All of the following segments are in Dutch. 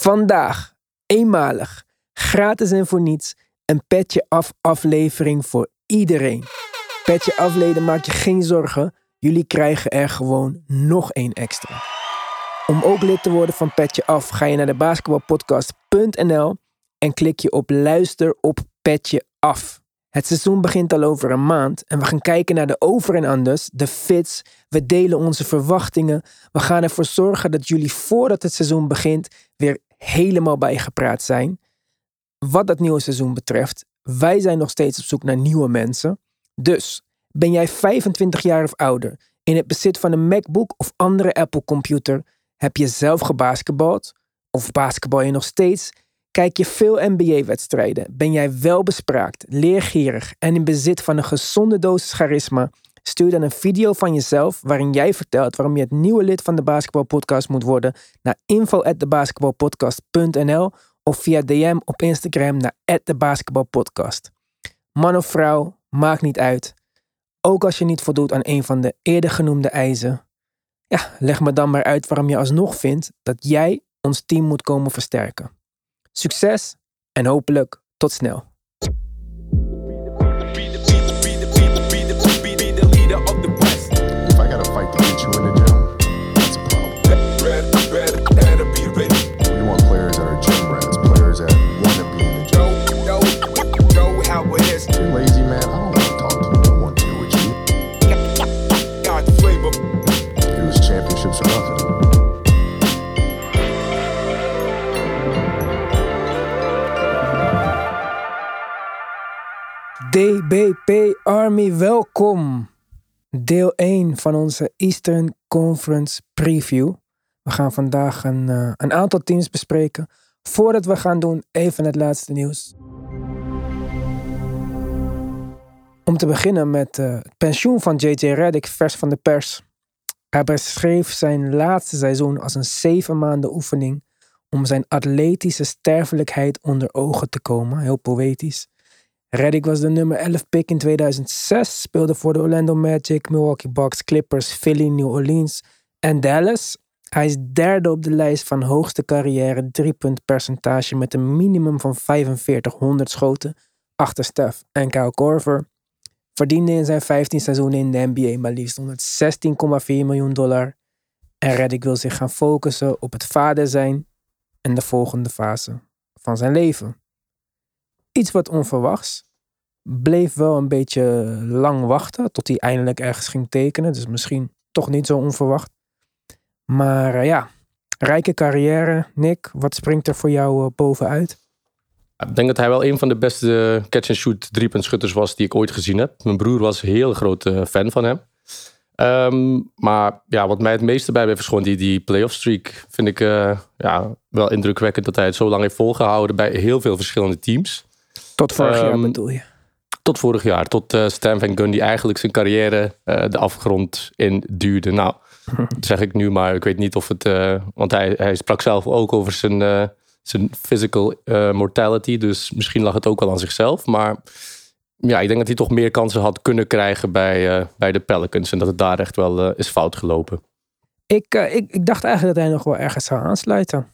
Vandaag, eenmalig, gratis en voor niets, een petje af aflevering voor iedereen. Petje afleden maak je geen zorgen, jullie krijgen er gewoon nog één extra. Om ook lid te worden van Petje Af ga je naar de basketbalpodcast.nl en klik je op luister op Petje Af. Het seizoen begint al over een maand en we gaan kijken naar de over en anders, de fits. We delen onze verwachtingen. We gaan ervoor zorgen dat jullie voordat het seizoen begint weer helemaal bijgepraat zijn. Wat dat nieuwe seizoen betreft, wij zijn nog steeds op zoek naar nieuwe mensen. Dus ben jij 25 jaar of ouder, in het bezit van een MacBook of andere Apple computer, heb je zelf gebasketbald of basketbal je nog steeds? Kijk je veel NBA-wedstrijden? Ben jij wel bespraakt, leergierig en in bezit van een gezonde dosis charisma? Stuur dan een video van jezelf waarin jij vertelt waarom je het nieuwe lid van de Basketbalpodcast moet worden naar info@thebasketballpodcast.nl of via DM op Instagram naar @thebasketballpodcast. Man of vrouw, maakt niet uit. Ook als je niet voldoet aan een van de eerder genoemde eisen. Ja, leg me dan maar uit waarom je alsnog vindt dat jij ons team moet komen versterken. Succes en hopelijk tot snel. DBP Army, welkom. Deel 1 van onze Eastern Conference Preview. We gaan vandaag een, eh, een aantal teams bespreken. Voordat we gaan doen, even het laatste nieuws. Om te beginnen met eh, het pensioen van JJ Redick, vers van de pers. Hij beschreef zijn laatste seizoen als een zeven maanden oefening om zijn atletische sterfelijkheid onder ogen te komen. Heel poëtisch. Redick was de nummer 11 pick in 2006, speelde voor de Orlando Magic, Milwaukee Bucks, Clippers, Philly, New Orleans en Dallas. Hij is derde op de lijst van hoogste carrière driepunt percentage met een minimum van 4500 schoten achter Steph en Kyle Korver. Verdiende in zijn 15 seizoenen in de NBA maar liefst 116,4 miljoen dollar. En Redick wil zich gaan focussen op het vader zijn en de volgende fase van zijn leven. Iets wat onverwachts. Bleef wel een beetje lang wachten tot hij eindelijk ergens ging tekenen. Dus misschien toch niet zo onverwacht. Maar eh, ja, rijke carrière. Nick, wat springt er voor jou eh, bovenuit? Ik denk dat hij wel een van de beste catch-and-shoot driepuntschutters was die ik ooit gezien heb. Mijn broer was een heel grote fan van hem. Ehm, maar ja, wat mij het meeste bij is gewoon die, die playoff streak. Vind ik eh, ja, wel indrukwekkend dat hij het zo lang heeft volgehouden bij heel veel verschillende teams. Tot vorig jaar Ehm, bedoel je? Tot vorig jaar, tot eh Stan Van Gundy eigenlijk zijn carrière eh, de afgrond in duwde. Nou, dat zeg ik nu, maar ik weet niet of het... eh, want hij, hij sprak zelf ook over zijn, zijn physical mortality. Dus misschien lag het ook wel aan zichzelf. Maar ja, ik denk dat hij toch meer kansen had kunnen krijgen bij, bij de Pelicans. En dat het daar echt wel is fout gelopen. Ik, ik, ik dacht eigenlijk dat hij nog wel ergens zou aansluiten.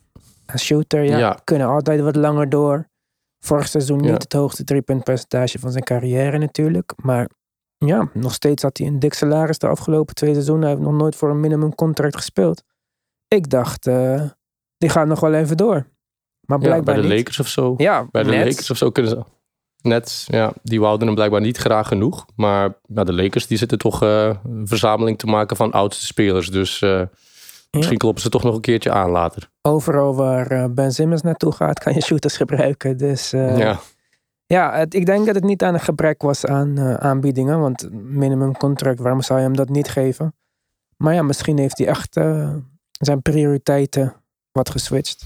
Een shooter, ja. Ja. Kunnen altijd wat langer door. Vorig seizoen niet Ja. het hoogste driepuntpercentage van zijn carrière natuurlijk. Maar ja, nog steeds had hij een dik salaris de afgelopen twee seizoenen. Hij heeft nog nooit voor een minimum contract gespeeld. Ik dacht, eh, die gaat nog wel even door. Maar Ja, blijkbaar bij de niet. Lakers of zo. Ja, Bij de. Lakers of zo kunnen ze. Net, ja, die wouden hem blijkbaar niet graag genoeg. Maar ja, de Lakers die zitten toch eh, een verzameling te maken van oudste spelers. Dus eh, misschien kloppen ze toch nog een keertje aan later. Overal waar eh, Ben Simmons naartoe gaat, kan je shooters gebruiken. Dus eh, ja. Ja, het- ik denk dat het niet aan een gebrek was aan eh, aanbiedingen. Want minimum contract, waarom zou je hem dat niet geven? Maar ja, misschien heeft hij echt zijn prioriteiten wat geswitcht.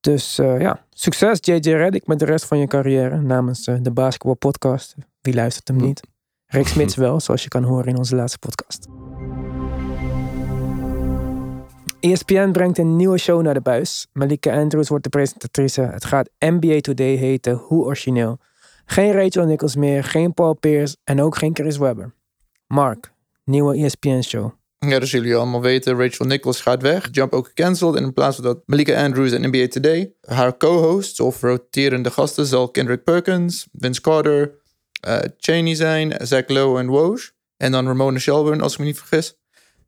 Dus ja, succes JJ Reddick met de rest van je carrière namens de Basketball Podcast. Wie luistert hem Hm. niet? Rick Smits wel, zoals je kan horen in onze laatste podcast. ESPN brengt een nieuwe show naar de buis. Malika Andrews wordt de presentatrice. Het gaat NBA Today heten. Hoe origineel. Geen Rachel Nichols meer, geen Paul Pierce en ook geen Chris Webber. Mark, nieuwe ESPN-show. Ja, dus jullie allemaal weten, Rachel Nichols gaat weg. Jump ook gecanceld. En in plaats van dat Malika Andrews en NBA Today... haar co-hosts of roterende gasten... zal Kendrick Perkins, Vince Carter, uh, Cheney zijn... Zach Lowe en Woj. En dan Ramona Shelburne, als ik me niet vergis.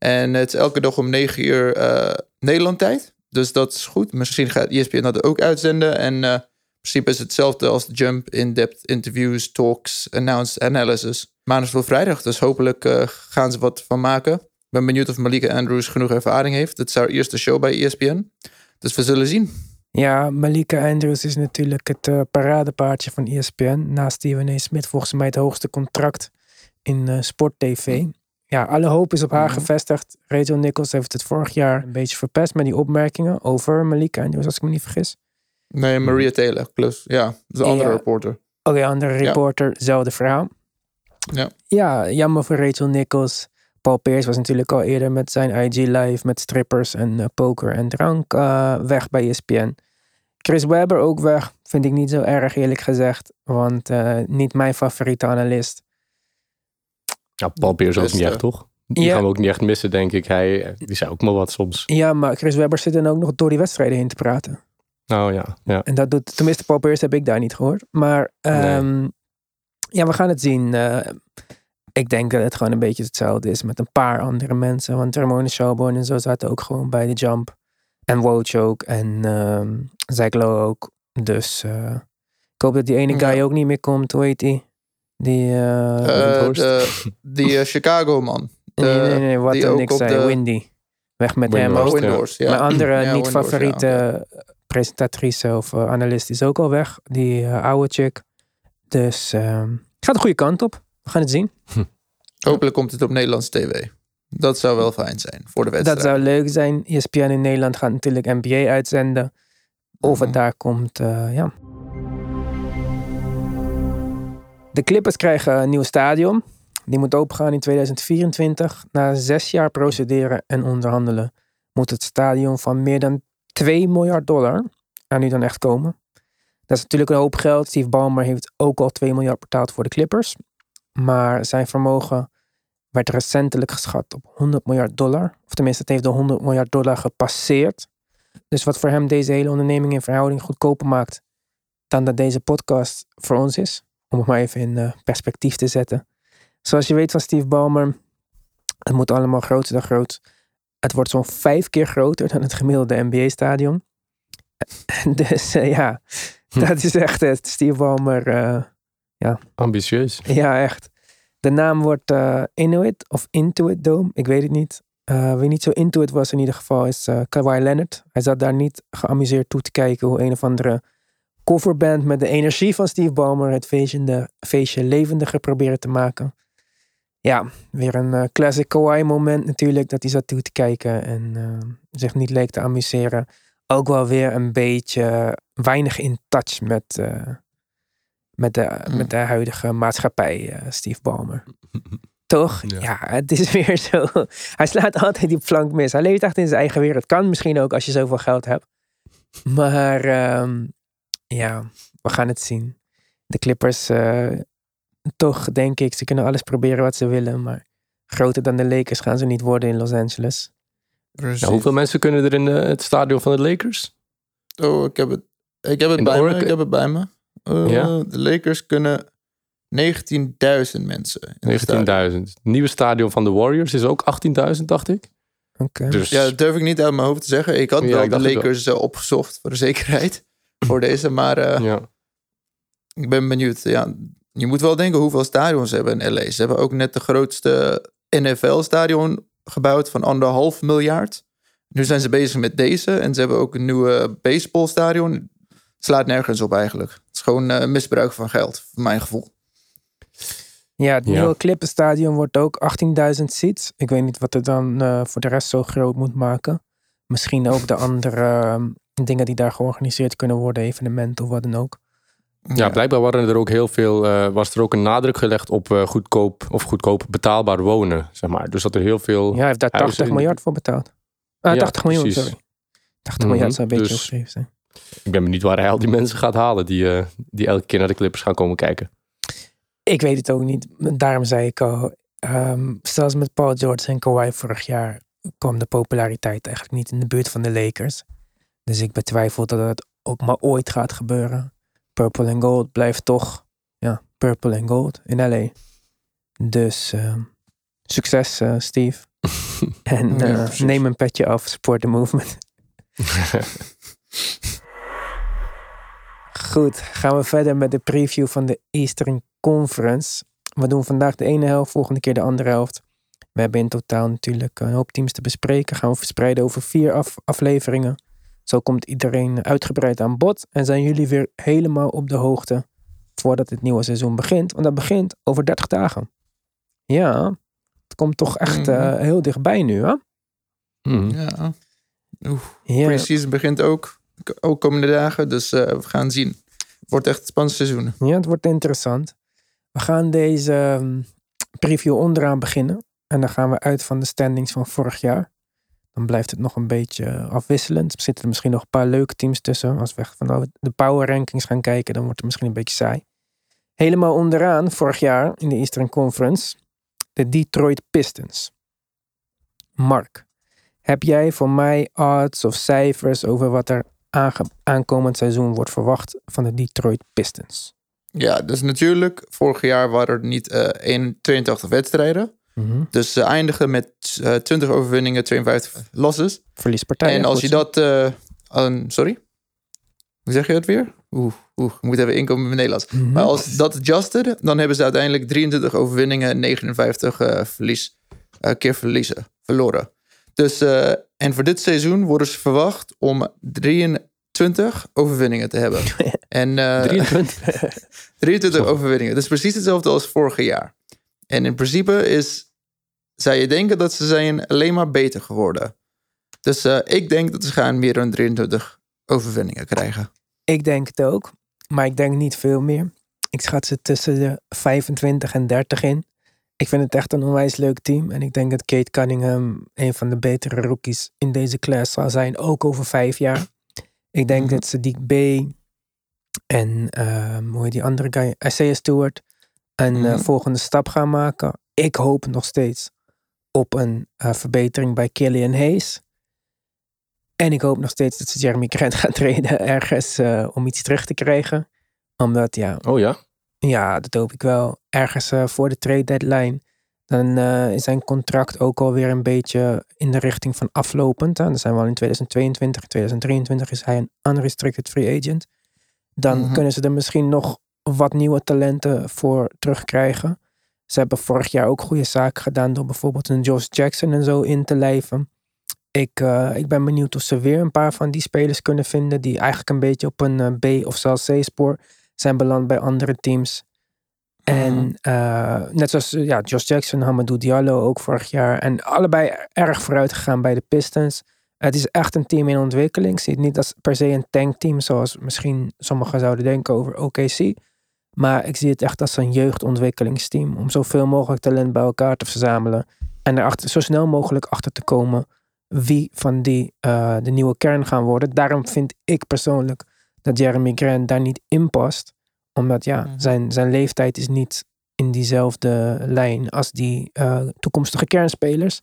En het is elke dag om 9 uur uh, Nederland tijd. Dus dat is goed. Misschien gaat ESPN dat ook uitzenden. En uh, in principe is het hetzelfde als Jump. In-depth interviews, talks, announced analysis. Maandag tot vrijdag. Dus hopelijk uh, gaan ze wat van maken. Ik ben benieuwd of Malika Andrews genoeg ervaring heeft. Het is haar eerste show bij ESPN. Dus we zullen zien. Ja, Malika Andrews is natuurlijk het paradepaardje van ESPN. Naast Steven A. Smith volgens mij het hoogste contract in uh, Sport TV. Ja, alle hoop is op haar mm -hmm. gevestigd. Rachel Nichols heeft het vorig jaar een beetje verpest met die opmerkingen over Malika Andrews, als ik me niet vergis. Nee, Maria Taylor, plus. Ja, de andere ja. reporter. Oké, okay, andere reporter, ja. zelfde verhaal. Ja. ja, jammer voor Rachel Nichols. Paul Pierce was natuurlijk al eerder met zijn IG Live met strippers en uh, poker en drank uh, weg bij ESPN. Chris Webber ook weg. Vind ik niet zo erg eerlijk gezegd. Want uh, niet mijn favoriete analist. Ja, Paul Pierce ook niet echt, toch? Die ja. gaan we ook niet echt missen, denk ik. Hij, die zei ook maar wat soms. Ja, maar Chris Webber zit dan ook nog door die wedstrijden heen te praten. Oh ja, ja. En dat doet, tenminste Paul Pierce heb ik daar niet gehoord. Maar um, nee. ja, we gaan het zien. Uh, ik denk dat het gewoon een beetje hetzelfde is met een paar andere mensen. Want Ramona Shelburne en zo zaten ook gewoon bij de Jump. En Woj ook. En um, Zach Lowe ook. Dus uh, ik hoop dat die ene guy ja. ook niet meer komt. Hoe heet die? Die, uh, uh, de, die uh, Chicago man. De, nee, nee, nee, wat ik zei. De... Windy. Weg met Windhorst, hem. Ja. Windhorst, ja. Mijn andere ja, niet favoriete ja. presentatrice of analist is ook al weg. Die oude chick. Dus gaat de goede kant op. We gaan het zien. Hm. Hopelijk komt het op Nederlandse tv. Dat zou wel fijn zijn voor de wedstrijd. Dat zou leuk zijn. ESPN in Nederland gaat natuurlijk NBA uitzenden. Of het daar komt, uh, ja. De Clippers krijgen een nieuw stadion. Die moet opengaan in 2024. Na zes jaar procederen en onderhandelen moet het stadion van meer dan 2 miljard dollar er nu dan echt komen. Dat is natuurlijk een hoop geld. Steve Ballmer heeft ook al 2 miljard betaald voor de Clippers. Maar zijn vermogen werd recentelijk geschat op 100 miljard dollar. Of tenminste, het heeft de 100 miljard dollar gepasseerd. Dus wat voor hem deze hele onderneming in verhouding goedkoper maakt dan dat deze podcast voor ons is. Om het maar even in uh, perspectief te zetten. Zoals je weet van Steve Ballmer, het moet allemaal groter dan groot. Het wordt zo'n vijf keer groter dan het gemiddelde NBA-stadion. Dus uh, ja, hm. dat is echt het Steve Ballmer. Uh, ja. Ambitieus. Ja, echt. De naam wordt Inuit of Intuit Dome. Ik weet het niet. Uh, wie niet zo Intuit was in ieder geval is uh, Kawhi Leonard. Hij zat daar niet geamuseerd toe te kijken hoe een of andere coverband met de energie van Steve Ballmer het feestje, feestje levendiger proberen te maken. Ja, weer een uh, classic Kawhi moment natuurlijk dat hij zat toe te kijken en zich niet leek te amuseren. Ook wel weer een beetje weinig in touch met met de, mm. met de huidige maatschappij, Steve Ballmer. Toch? Ja. ja. het is weer zo. Hij slaat altijd die flank mis. Hij leeft echt in zijn eigen wereld. Kan misschien ook als je zoveel geld hebt. Maar um, ja, we gaan het zien. De Clippers, uh, toch denk ik, ze kunnen alles proberen wat ze willen. Maar groter dan de Lakers gaan ze niet worden in Los Angeles. Ja, hoeveel mensen kunnen er in uh, het stadion van de Lakers? Oh, ik heb het, ik heb het, bij me. Ik heb het bij me. Uh, ja? De Lakers kunnen 19.000 mensen. 19.000. Nieuwe stadion van de Warriors is ook 18.000, dacht ik. Okay. Dus... Ja, dat durf ik niet uit mijn hoofd te zeggen. Ik had ja, wel ik de Lakers wel. opgezocht voor de zekerheid. Voor deze, maar uh, ja. ik ben benieuwd. Ja, je moet wel denken hoeveel stadions ze hebben in LA. Ze hebben ook net de grootste NFL-stadion gebouwd van anderhalf miljard. Nu zijn ze bezig met deze en ze hebben ook een nieuwe baseballstadion slaat nergens op eigenlijk. Het is gewoon uh, misbruik van geld, voor mijn gevoel. Ja, het nieuwe ja. Klippenstadion wordt ook 18.000 seats. Ik weet niet wat er dan uh, voor de rest zo groot moet maken. Misschien ook de andere uh, dingen die daar georganiseerd kunnen worden, evenementen of wat dan ook. Ja, ja. blijkbaar waren er ook heel veel, uh, was er ook een nadruk gelegd op goedkoop of goedkoop betaalbaar wonen, zeg maar. Dus dat er heel veel. Ja, hij heeft daar 80 miljard voor betaald. Ah, 80 miljoen, sorry. 80 miljard mm -hmm. zou een beetje dus, overdreven zijn. Ik ben benieuwd waar hij al die mensen gaat halen die, uh, die elke keer naar de Clippers gaan komen kijken. Ik weet het ook niet. Daarom zei ik al, ehm, zelfs met Paul George en Kawhi vorig jaar kwam de populariteit eigenlijk niet in de buurt van de Lakers. Dus ik betwijfel dat het ook maar ooit gaat gebeuren. Purple and Gold blijft toch, ja, Purple and Gold in LA. Dus ehm, succes, eh, Steve. en Ja, eh, neem een petje af, support the movement. Goed, gaan we verder met de preview van de Eastern Conference. We doen vandaag de ene helft, volgende keer de andere helft. We hebben in totaal natuurlijk een hoop teams te bespreken. Gaan we verspreiden over vier af- afleveringen. Zo komt iedereen uitgebreid aan bod. En zijn jullie weer helemaal op de hoogte voordat het nieuwe seizoen begint. Want dat begint over 30 dagen. Ja, het komt toch echt eh, Mhm. heel dichtbij nu, hè? Mhm. Ja. Oeh, Ja. Preseason begint ook, ook komende dagen. Dus eh, we gaan zien. Het wordt echt een spannend seizoen. Ja, het wordt interessant. We gaan deze ehm, preview onderaan beginnen. En dan gaan we uit van de standings van vorig jaar. Dan blijft het nog een beetje afwisselend. Er zitten er misschien nog een paar leuke teams tussen. Als we van de power rankings gaan kijken, dan wordt het misschien een beetje saai. Helemaal onderaan, vorig jaar in de Eastern Conference, de Detroit Pistons. Mark, heb jij voor mij odds of cijfers over wat er aankomend seizoen wordt verwacht van de Detroit Pistons? Ja, dus natuurlijk, vorig jaar waren er niet eh 1 82 wedstrijden. Dus ze eindigen met eh 20 overwinningen, 52 losses. Verliespartijen. en als je dat... eh, sorry? Hoe zeg je het weer? Oeh, oeh, ik moet even inkomen met Nederlands. Mhm. Maar als dat adjusted, dan hebben ze uiteindelijk 23 overwinningen en 59 eh, verlies, eh, keer verliezen, verloren. Dus, eh, en voor dit seizoen worden ze verwacht om 23 overwinningen te hebben. en, eh, 23. 23 Zo. overwinningen. Dat is precies hetzelfde als vorig jaar. En in principe is, zou je denken dat ze zijn alleen maar beter geworden. Dus eh, ik denk dat ze gaan meer dan 23 overwinningen krijgen. Ik denk het ook, maar ik denk niet veel meer. Ik schat ze tussen de 25 en 30 in. Ik vind het echt een onwijs leuk team. En ik denk dat Kate Cunningham een van de betere rookies in deze class zal zijn, ook over vijf jaar. Ik denk Mhm. dat ze die B en ehm, hoe heet die andere guy, Isaiah Stewart, een eh, Mhm. volgende stap gaan maken. Ik hoop nog steeds op een eh, verbetering bij Killian Hayes. En ik hoop nog steeds dat ze Jeremy Grant gaan treden ergens eh, om iets terug te krijgen. Omdat ja, Oh ja? ja, dat hoop ik wel. Ergens voor de trade deadline. Dan is zijn contract ook alweer een beetje in de richting van aflopend. hè. Dan zijn we al in 2022. In 2023 is hij een unrestricted free agent. Dan Mhm. kunnen ze er misschien nog wat nieuwe talenten voor terugkrijgen. Ze hebben vorig jaar ook goede zaken gedaan door bijvoorbeeld een Josh Jackson en zo in te lijven. Ik, eh, ik ben benieuwd of ze weer een paar van die spelers kunnen vinden die eigenlijk een beetje op een eh, B of zelfs C-spoor zijn beland bij andere teams. En eh, net zoals ja, Josh Jackson, Hamadou Diallo ook vorig jaar. En allebei erg vooruit gegaan bij de Pistons. Het is echt een team in ontwikkeling. Ik zie het niet als per se een tankteam zoals misschien sommigen zouden denken over OKC. Maar ik zie het echt als een jeugdontwikkelingsteam. Om zoveel mogelijk talent bij elkaar te verzamelen. En erachter zo snel mogelijk achter te komen wie van die eh, de nieuwe kern gaan worden. Daarom vind ik persoonlijk dat Jeremy Grant daar niet in past. Omdat ja, Mhm. zijn, zijn leeftijd is niet in diezelfde lijn als die eh, toekomstige kernspelers.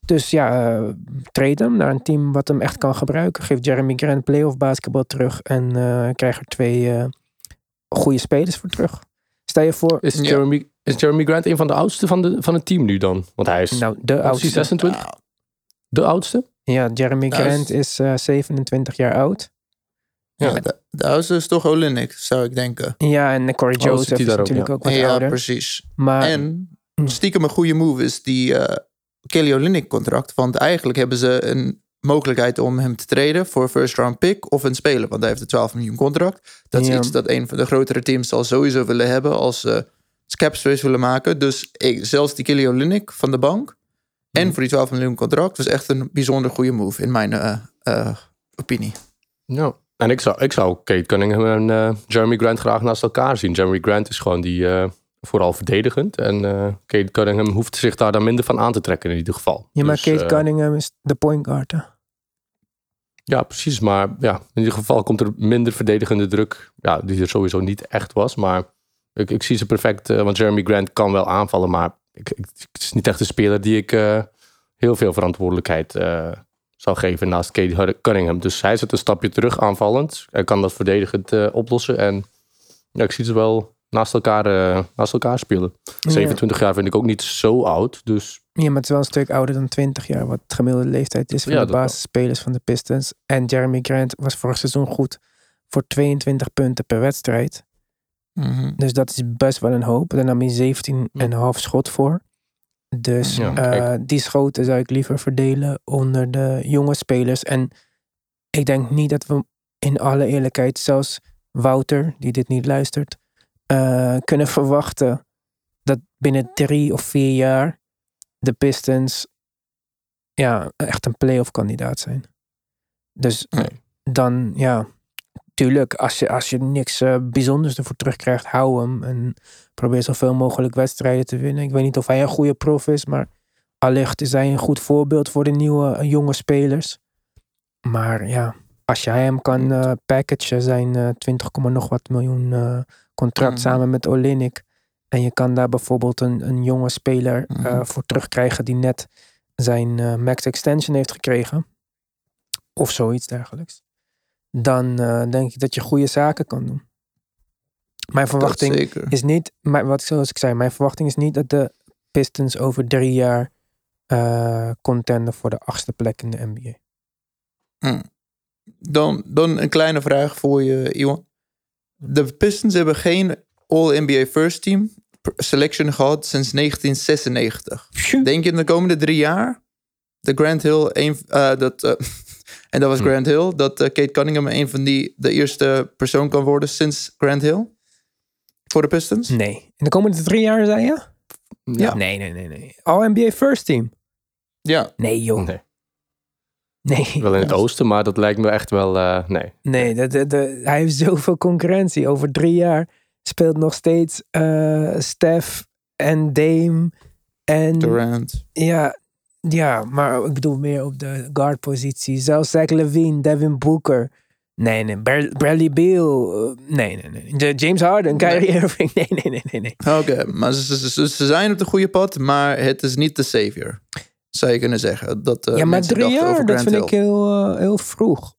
Dus ja, uh, trade hem naar een team wat hem echt kan gebruiken. Geef Jeremy Grant playoff basketbal terug en krijg er twee goede spelers voor terug. Stel je voor, Is Ja. Jeremy, is Jeremy Grant een van de oudste van, de, van het team nu dan? Want hij is nou de wat is hij, oudste. 26? Nou, De oudste? Ja, Jeremy Nou, Grant is eh, 27 jaar oud. ja, Ja. de, de oudste is toch Olenek, zou ik denken. Ja, en Corey Oh, Joseph is daar ook, natuurlijk ja. ook wat ja, ouder. precies. Maar En Mm. stiekem een goede move is die eh Kelly Olynyk contract. Want eigenlijk hebben ze een mogelijkheid om hem te treden voor een first round pick of een speler. Want hij heeft een 12 miljoen contract. Dat is Ja. iets dat een van de grotere teams zal sowieso willen hebben als ze cap space willen maken. Dus ik, zelfs die Kelly Olynyk van de bank en Mhm. voor die 12 miljoen contract was echt een bijzonder goede move in mijn eh, eh, opinie. Ja. En ik zou, ik zou Kate Cunningham en eh, Jeremy Grant graag naast elkaar zien. Jeremy Grant is gewoon die eh, vooral verdedigend. En eh, Kate Cunningham hoeft zich daar dan minder van aan te trekken in ieder geval. ja, maar Dus, Kate eh, Cunningham is de point guard. hè? Ja, precies. Maar ja, in ieder geval komt er minder verdedigende druk. Ja, die er sowieso niet echt was. Maar ik, ik zie ze perfect. eh, want Jeremy Grant kan wel aanvallen. Maar ik, ik- het is niet echt een speler die ik eh, heel veel verantwoordelijkheid eh, zou geven naast Kate Cunningham. Dus hij zet een stapje terug aanvallend. Hij kan dat verdedigend eh, oplossen. En ja, ik zie ze wel naast elkaar, eh, naast elkaar spelen. 27 jaar vind ik ook niet zo oud. Dus Ja, maar het is wel een stuk ouder dan 20 jaar, wat de gemiddelde leeftijd is van Ja, de basisspelers van de Pistons. En Jeremy Grant was vorig seizoen goed voor 22 punten per wedstrijd. Mhm. Dus dat is best wel een hoop. Daar nam hij 17,5 schot voor. Dus Ja, eh, die schoten zou ik liever verdelen onder de jonge spelers. En ik denk niet dat we in alle eerlijkheid, zelfs Wouter, die dit niet luistert, eh, kunnen verwachten dat binnen drie of vier jaar de Pistons ja, echt een playoff kandidaat zijn. Dus Nee. dan, ja, tuurlijk, als je, als je niks eh, bijzonders ervoor terugkrijgt, hou hem. En probeer zoveel mogelijk wedstrijden te winnen. Ik weet niet of hij een goede prof is, maar allicht is hij een goed voorbeeld voor de nieuwe eh, jonge spelers. Maar ja, als jij hem kan eh packagen, zijn eh 20, komma nog wat miljoen contract Mhm. samen met Olinik. En je kan daar bijvoorbeeld een, een jonge speler eh, Mhm. voor terugkrijgen die net zijn eh, max extension heeft gekregen. Of zoiets dergelijks. Dan eh, denk ik dat je goede zaken kan doen. Mijn verwachting is niet, maar wat zoals ik zei, mijn verwachting is niet dat de Pistons over drie jaar contender voor de achtste plek in de NBA. Dan, dan een kleine vraag voor je, Iwan. De Pistons hebben geen All-NBA First Team selection gehad sinds 1996. Denk je in de komende drie jaar de Grant Hill, een, eh, dat, eh, en dat was Hm. Grant Hill, dat eh, Kate Cunningham een van die de eerste persoon kan worden sinds Grant Hill voor de Pistons? Nee. In de komende drie jaar, zei je? Ja. Nee, nee, nee, nee. All NBA First Team? Ja, Nee, joh. Nee, wel in het oosten, maar dat lijkt me echt wel, eh, nee. Nee, de, de, de, hij heeft zoveel concurrentie. Over drie jaar speelt nog steeds eh Steph en Dame. En Durant. ja, ja, maar ik bedoel meer op de guard-positie. Zelfs Zach Levine, Devin Booker. Nee, nee. Bra- Bradley Beal. eh, nee, nee, nee. De James Harden, Kyrie Irving. Nee, nee, nee, nee. nee. Oké, maar ze- ze zijn op de goede pad, maar het is niet de savior. Zou je kunnen zeggen. Dat, eh, ja, maar drie jaar, dat vind ik heel, eh, heel vroeg.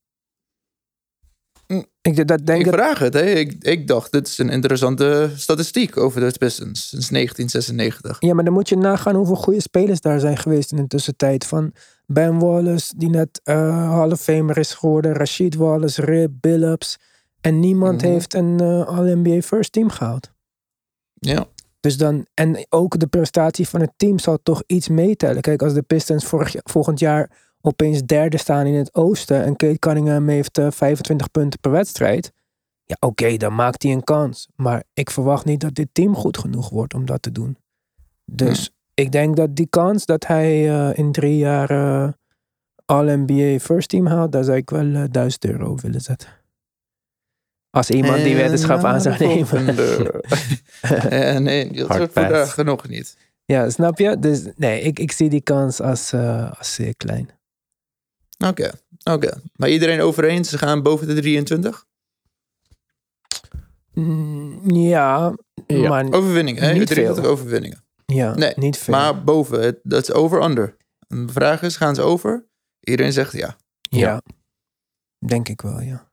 Mm. Ik dat denk Ik vraag het, hè. Ik, ik dacht, dit is een interessante statistiek over de Pistons sinds 1996. Ja, maar dan moet je nagaan hoeveel goede spelers daar zijn geweest in de tussentijd. Van Ben Wallace, die net eh Hall of Famer is geworden. Rashid Wallace, Rip, Billups. En niemand Mhm. heeft een eh, All-NBA First Team gehaald. Ja. Dus dan, en ook de prestatie van het team zal toch iets meetellen. Kijk, als de Pistons vorig, volgend jaar opeens derde staan in het oosten. En Kate Cunningham heeft eh, 25 punten per wedstrijd. Ja, oké, dan maakt hij een kans. Maar ik verwacht niet dat dit team goed genoeg wordt om dat te doen. Dus ik denk dat die kans dat hij eh, in drie jaar eh, All-NBA First Team haalt, daar zou ik wel eh, 1000 euro willen zetten. Als iemand die En weddenschap aan zou nemen. volgende. Eh, nee, dat Hard wordt vandaag nog niet. Ja, snap je? Dus nee, ik, ik zie die kans als, eh, als zeer klein. Oké, oké. Maar iedereen over eens, ze gaan boven de 23? Mm, ja, Ja. maar Overwinningen, hè? Niet 23 veel. overwinningen. ja, Nee, niet veel. Maar boven, het- dat is over-under. En de vraag is, gaan ze over? Iedereen zegt ja. ja. denk ik wel, ja.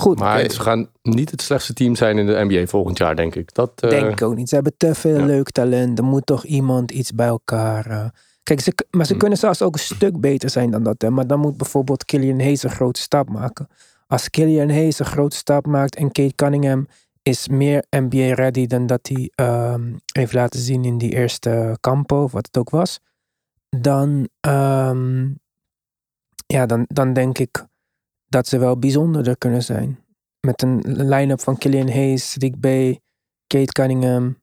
Goed, Maar ze gaan niet het slechtste team zijn in de NBA volgend jaar, denk ik. Dat, eh, denk ik ook niet. Ze hebben te veel ja. leuk talent. Er moet toch iemand iets bij elkaar. eh. Kijk, ze, maar ze Hm. kunnen zelfs ook een stuk beter zijn dan dat. Hè. Maar dan moet bijvoorbeeld Killian Hayes een grote stap maken. Als Killian Hayes een grote stap maakt en Kate Cunningham is meer NBA ready dan dat hij ehm, heeft laten zien in die eerste campo, of wat het ook was. Dan, ehm, ja, dan, dan denk ik dat ze wel bijzonderder kunnen zijn. Met een line-up van Killian Hayes, Rick Bay, Kate Cunningham.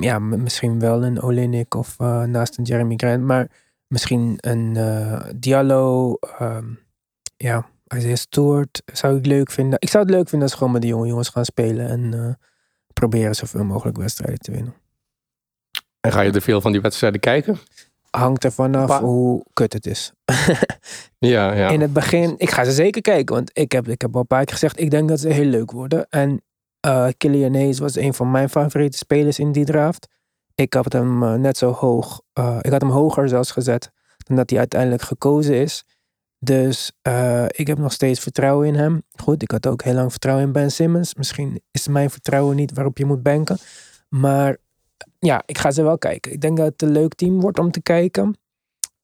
Ja, misschien wel een Olenek of eh, naast een Jeremy Grant. Maar misschien een eh, Diallo. ehm, ja, Isaiah Stewart zou ik leuk vinden. Ik zou het leuk vinden als gewoon met de jonge jongens gaan spelen. En eh, proberen zoveel mogelijk wedstrijden te winnen. En ga je er veel van die wedstrijden kijken? Hangt ervan af Pa- hoe kut het is. Ja, ja. In het begin, ik ga ze zeker kijken. Want ik heb, ik heb al een paar keer gezegd, ik denk dat ze heel leuk worden. En eh Killian Hayes was een van mijn favoriete spelers in die draft. Ik had hem eh, net zo hoog. eh, ik had hem hoger zelfs gezet dan dat hij uiteindelijk gekozen is. Dus ik heb nog steeds vertrouwen in hem. Goed, ik had ook heel lang vertrouwen in Ben Simmons. Misschien is mijn vertrouwen niet waarop je moet banken. Maar ja, ik ga ze wel kijken. Ik denk dat het een leuk team wordt om te kijken.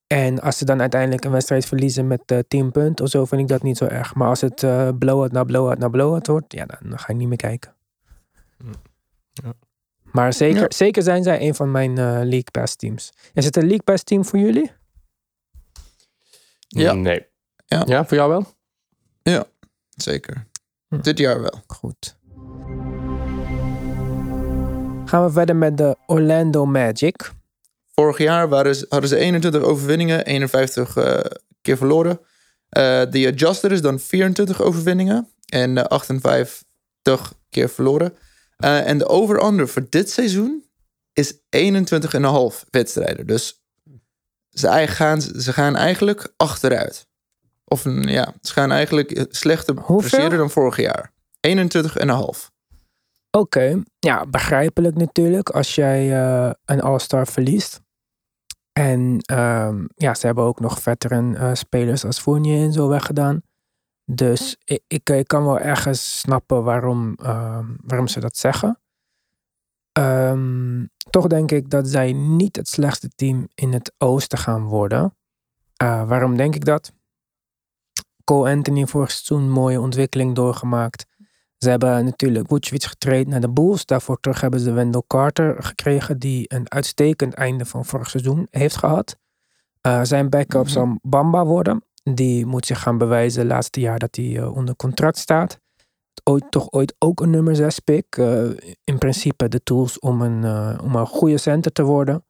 En als ze dan uiteindelijk een wedstrijd verliezen met eh 10 punten of zo, vind ik dat niet zo erg. Maar als het eh blowout na blowout na blowout wordt, ja, dan, dan ga ik niet meer kijken. Ja. Maar zeker, Ja. zeker zijn zij een van mijn eh, League Pass teams. Is het een League Pass team voor jullie? Ja. Nee. Ja. ja, voor jou wel? Zeker. Hm. Dit jaar wel. Goed. Gaan we verder met de Orlando Magic. Vorig jaar waren ze, hadden ze 21 overwinningen, 51 eh, keer verloren. Eh de adjuster is dan 24 overwinningen en eh, 58 keer verloren. Eh, en de over-under voor dit seizoen is 21,5 wedstrijden. Dus ze, gaan, ze gaan eigenlijk achteruit. Of een- ja, ze gaan eigenlijk eh, slechter presteren dan vorig jaar. 21,5. Oké, ja, begrijpelijk natuurlijk als jij eh, een All-Star verliest. En ehm, ja, ze hebben ook nog veteran eh, spelers als Fournier en zo weggedaan. Dus ik, ik, ik kan wel ergens snappen waarom, ehm, waarom ze dat zeggen. Ehm, toch denk ik dat zij niet het slechtste team in het oosten gaan worden. Eh, waarom denk ik dat? Cole Anthony vorig seizoen mooie ontwikkeling doorgemaakt. Ze hebben natuurlijk Vucevic getraind naar de Bulls. Daarvoor terug hebben ze Wendell Carter gekregen, die een uitstekend einde van vorig seizoen heeft gehad. Eh, zijn backup Mhm. zal Bamba worden. Die moet zich gaan bewijzen het laatste jaar dat hij eh, onder contract staat. Ooit, toch ooit ook een nummer 6 pick. Eh, in principe de tools om een, om een goede center te worden.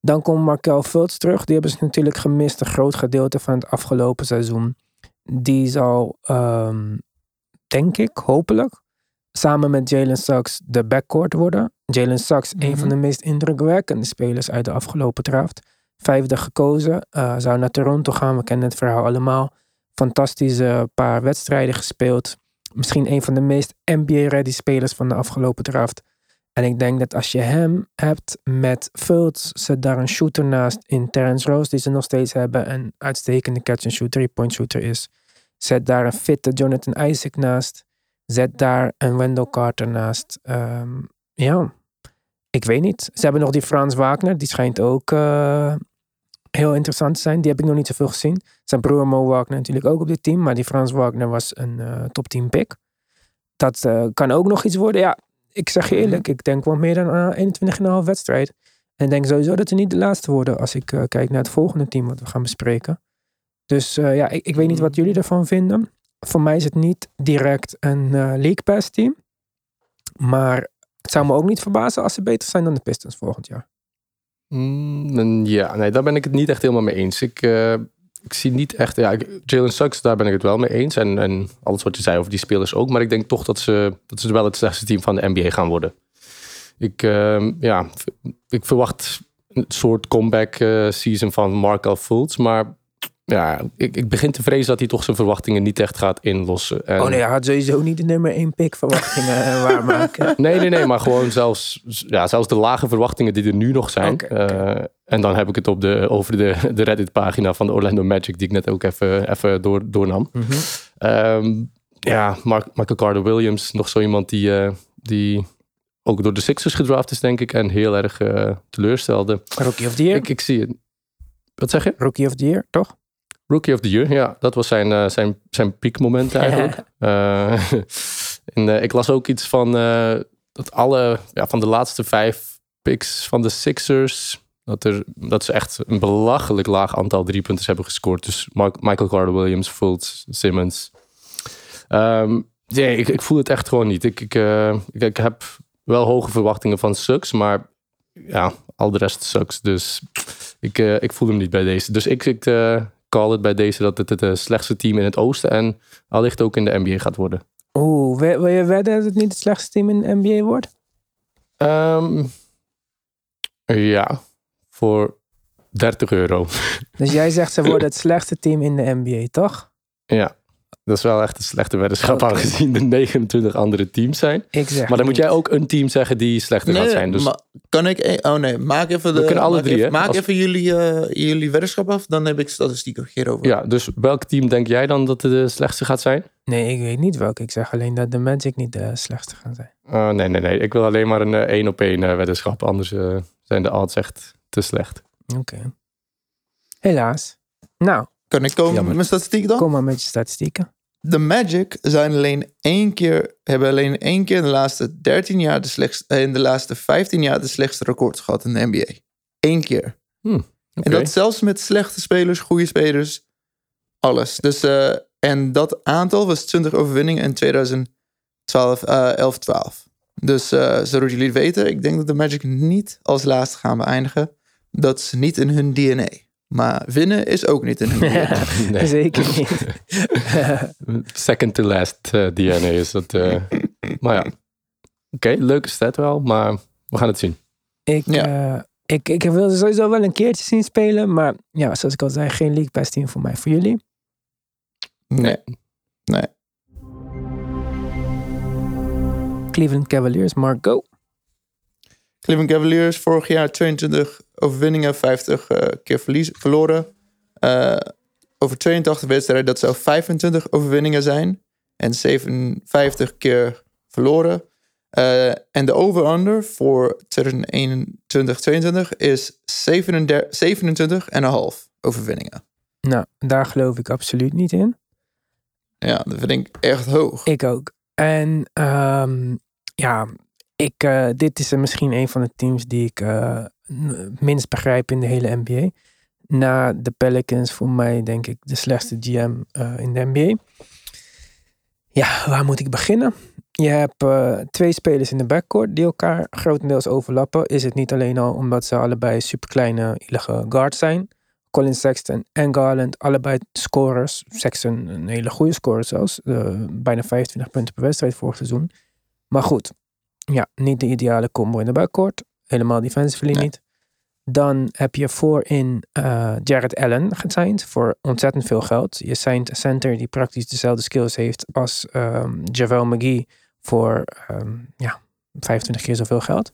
Dan komt Markel Fultz terug. Die hebben ze natuurlijk gemist een groot gedeelte van het afgelopen seizoen. Die zal ehm, denk ik, hopelijk, samen met Jalen Suggs de backcourt worden. Jalen Suggs, een Mhm. van de meest indrukwekkende spelers uit de afgelopen draft. Vijfde gekozen, eh, zou naar Toronto gaan. We kennen het verhaal allemaal. Fantastische paar wedstrijden gespeeld. Misschien een van de meest NBA-ready spelers van de afgelopen draft. En ik denk dat als je hem hebt met Fultz, zet daar een shooter naast in Terrence Rose, die ze nog steeds hebben. Een uitstekende catch-and-shoot, three-point shooter is. Zet daar een fitte Jonathan Isaac naast. Zet daar een Wendell Carter naast. Ehm, ja, ik weet niet. Ze hebben nog die Frans Wagner. Die schijnt ook eh, heel interessant te zijn. Die heb ik nog niet zoveel gezien. Zijn broer Mo Wagner natuurlijk ook op dit team. Maar die Frans Wagner was een eh, top 10 pick. Dat eh, kan ook nog iets worden. Ja, ik zeg je eerlijk. Ik denk wel meer dan eh, 21,5 wedstrijd. En ik denk sowieso dat ze niet de laatste worden. Als ik kijk naar het volgende team wat we gaan bespreken. Dus eh, ja, ik, ik weet niet wat jullie ervan vinden. Voor mij is het niet direct een eh League team. Maar het zou me ook niet verbazen als ze beter zijn dan de Pistons volgend jaar. Mm, ja, nee, daar ben ik het niet echt helemaal mee eens. Ik, eh, ik zie niet echt... Ja, Jalen Suggs, daar ben ik het wel mee eens. En, en alles wat je zei over die spelers ook. Maar ik denk toch dat ze, dat ze wel het slechtste team van de NBA gaan worden. Ik, ehm, ja, ik verwacht een soort comeback season van Markel Fultz. Maar ja, ik, ik begin te vrezen dat hij toch zijn verwachtingen niet echt gaat inlossen. En- oh nee, hij had sowieso niet de nummer 1 pick verwachtingen eh, waarmaken. Nee, nee, nee, maar gewoon zelfs, ja, zelfs de lage verwachtingen die er nu nog zijn. Eh, en dan heb ik het op de, over de, de Reddit-pagina van de Orlando Magic, die ik net ook even, even door, doornam. Mhm. Ehm, ja, Mark, Michael Carter Williams, nog zo iemand die, eh, die ook door de Sixers gedraft is, denk ik, en heel erg teleurstelde. Rookie of the Year. Ik, ik zie het. Wat zeg je? Rookie of the Year, toch? Rookie of the Year, ja, dat was zijn, eh, zijn, zijn piekmoment eigenlijk. Eh, en eh, ik las ook iets van dat alle ja, van de laatste vijf picks van de Sixers. Dat, er, dat ze echt een belachelijk laag aantal driepunters hebben gescoord. Dus Mark- Michael Carter Williams, Fultz, Simmons. Ehm, nee, ik, ik voel het echt gewoon niet. Ik, ik, ik, ik heb wel hoge verwachtingen van Sucks, maar ja, al de rest sucks. Dus ik, ik voel hem niet bij deze. Dus ik, ik call het bij deze dat het het eh, slechtste team in het oosten en allicht ook in de NBA gaat worden. Oeh, wil, je wedden dat het niet het slechtste team in de NBA wordt? Ehm, ja, voor 30 euro. Dus jij zegt ze worden het slechtste team in de NBA, toch? Ja. Dat is wel echt een slechte weddenschap aangezien er 29 andere teams zijn. Ik zeg Maar dan moet jij ook een team zeggen die slechter gaat zijn. Dus maar kan ik... e- Oh nee, maak even de... We kunnen alle maak drie, even? Maak Als- even jullie, eh, jullie weddenschap af, dan heb ik statistieken hierover. ja, dus welk team denk jij dan dat de slechtste gaat zijn? Nee, ik weet niet welke. Ik zeg alleen dat de Magic niet de slechtste gaan zijn. Uh, nee, nee, nee. Ik wil alleen maar een één op één uh, weddenschap. Anders uh, zijn de odds echt te slecht. Oké. Okay. Helaas. Nou. Kan ik komen met mijn statistiek dan? Kom maar met je statistieken. De Magic zijn alleen één keer, hebben alleen één keer in de laatste 13 jaar de slechtste, in de laatste 15 jaar de slechtste records gehad in de NBA. Eén keer. Hmm, okay. En dat zelfs met slechte spelers, goede spelers, alles. Dus, uh, en dat aantal was 20 overwinningen in 2012, uh, 11, 12. Dus uh, zodat jullie weten, ik denk dat de Magic niet als laatste gaan beëindigen. Dat is niet in hun DNA. Maar winnen is ook niet in nee. Zeker niet. Second to last uh, DNA is dat. Uh, maar ja, oké, okay, leuke stat wel, maar we gaan het zien. Ik, ja. uh, ik, ik wil ze sowieso wel een keertje zien spelen, maar ja, zoals ik al zei, geen League Pass team voor mij. Voor jullie? Nee. Nee. Cleveland Cavaliers, Mark Go. Cleveland Cavaliers, vorig jaar 22 overwinningen, 50 uh, keer verlies, verloren. Uh, over 82 wedstrijden, dat zou 25 overwinningen zijn. En 57 keer verloren. Uh, en de over-under voor 2021-2022 is 27,5 overwinningen. Nou, daar geloof ik absoluut niet in. Ja, dat vind ik echt hoog. Ik ook. En um, ja, ik, uh, dit is misschien een van de teams die ik uh, minst begrijp in de hele NBA. Na de Pelicans voor mij denk ik de slechtste GM uh, in de NBA. Ja, waar moet ik beginnen? Je hebt twee spelers in de backcourt die elkaar grotendeels overlappen. Is het niet alleen al omdat ze allebei superkleine illige guards zijn. Colin Sexton en Garland, allebei scorers. Sexton een hele goede scorer zelfs. Bijna 25 punten per wedstrijd vorig seizoen. Maar goed, ja, niet de ideale combo in de backcourt. Helemaal defensively nee. niet. Dan heb je voorin uh, Jared Allen gesigned voor ontzettend veel geld. Je signed een center die praktisch dezelfde skills heeft als um, Javel McGee voor um, ja, 25 keer zoveel geld.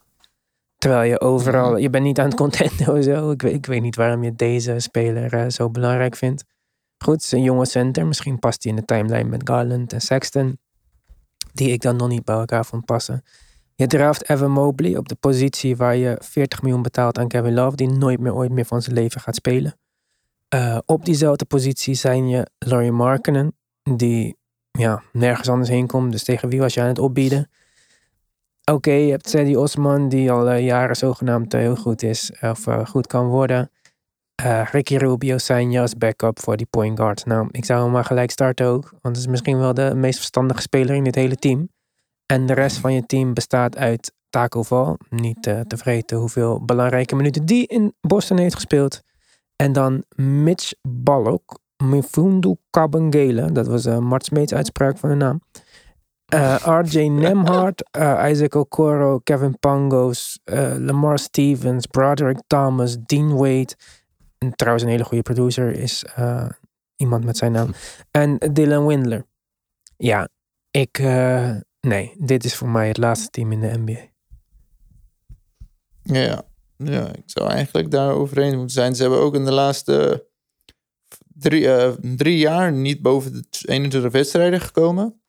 Terwijl je overal, je bent niet aan het contenten of zo. Ik weet, ik weet niet waarom je deze speler uh, zo belangrijk vindt. Goed, een jonge center. Misschien past hij in de timeline met Garland en Sexton. Die ik dan nog niet bij elkaar vond passen. Je draft Evan Mobley op de positie waar je 40 miljoen betaalt aan Kevin Love, die nooit meer ooit meer van zijn leven gaat spelen. Uh, op diezelfde positie zijn je Laurie Markkinen, die ja, nergens anders heen komt. Dus tegen wie was je aan het opbieden? Oké, je hebt Sadie Osman, die al uh, jaren zogenaamd uh, heel goed is, of goed kan worden. Ricky Rubio zijn je als backup voor die point guard. Nou, ik zou hem maar gelijk starten ook, want het is misschien wel de meest verstandige speler in dit hele team. En de rest van je team bestaat uit Taco Val. Niet uh, te vergeten hoeveel belangrijke minuten die in Boston heeft gespeeld. En dan Mitch Ballock, Mifundu Kabengele. Dat was uh, Mart Smeets uitspraak van de naam. Uh, RJ Nemhart, Isaac Okoro, Kevin Pangos, Lamar Stevens, Broderick Thomas, Dean Wade. En trouwens een hele goede producer is iemand met zijn naam. En Dylan Windler. Ja, ik... Nee, dit is voor mij het laatste team in de NBA. Ja, ja ik zou eigenlijk daar overheen moeten zijn. Ze hebben ook in de laatste drie, uh, drie jaar niet boven de 21 wedstrijden gekomen.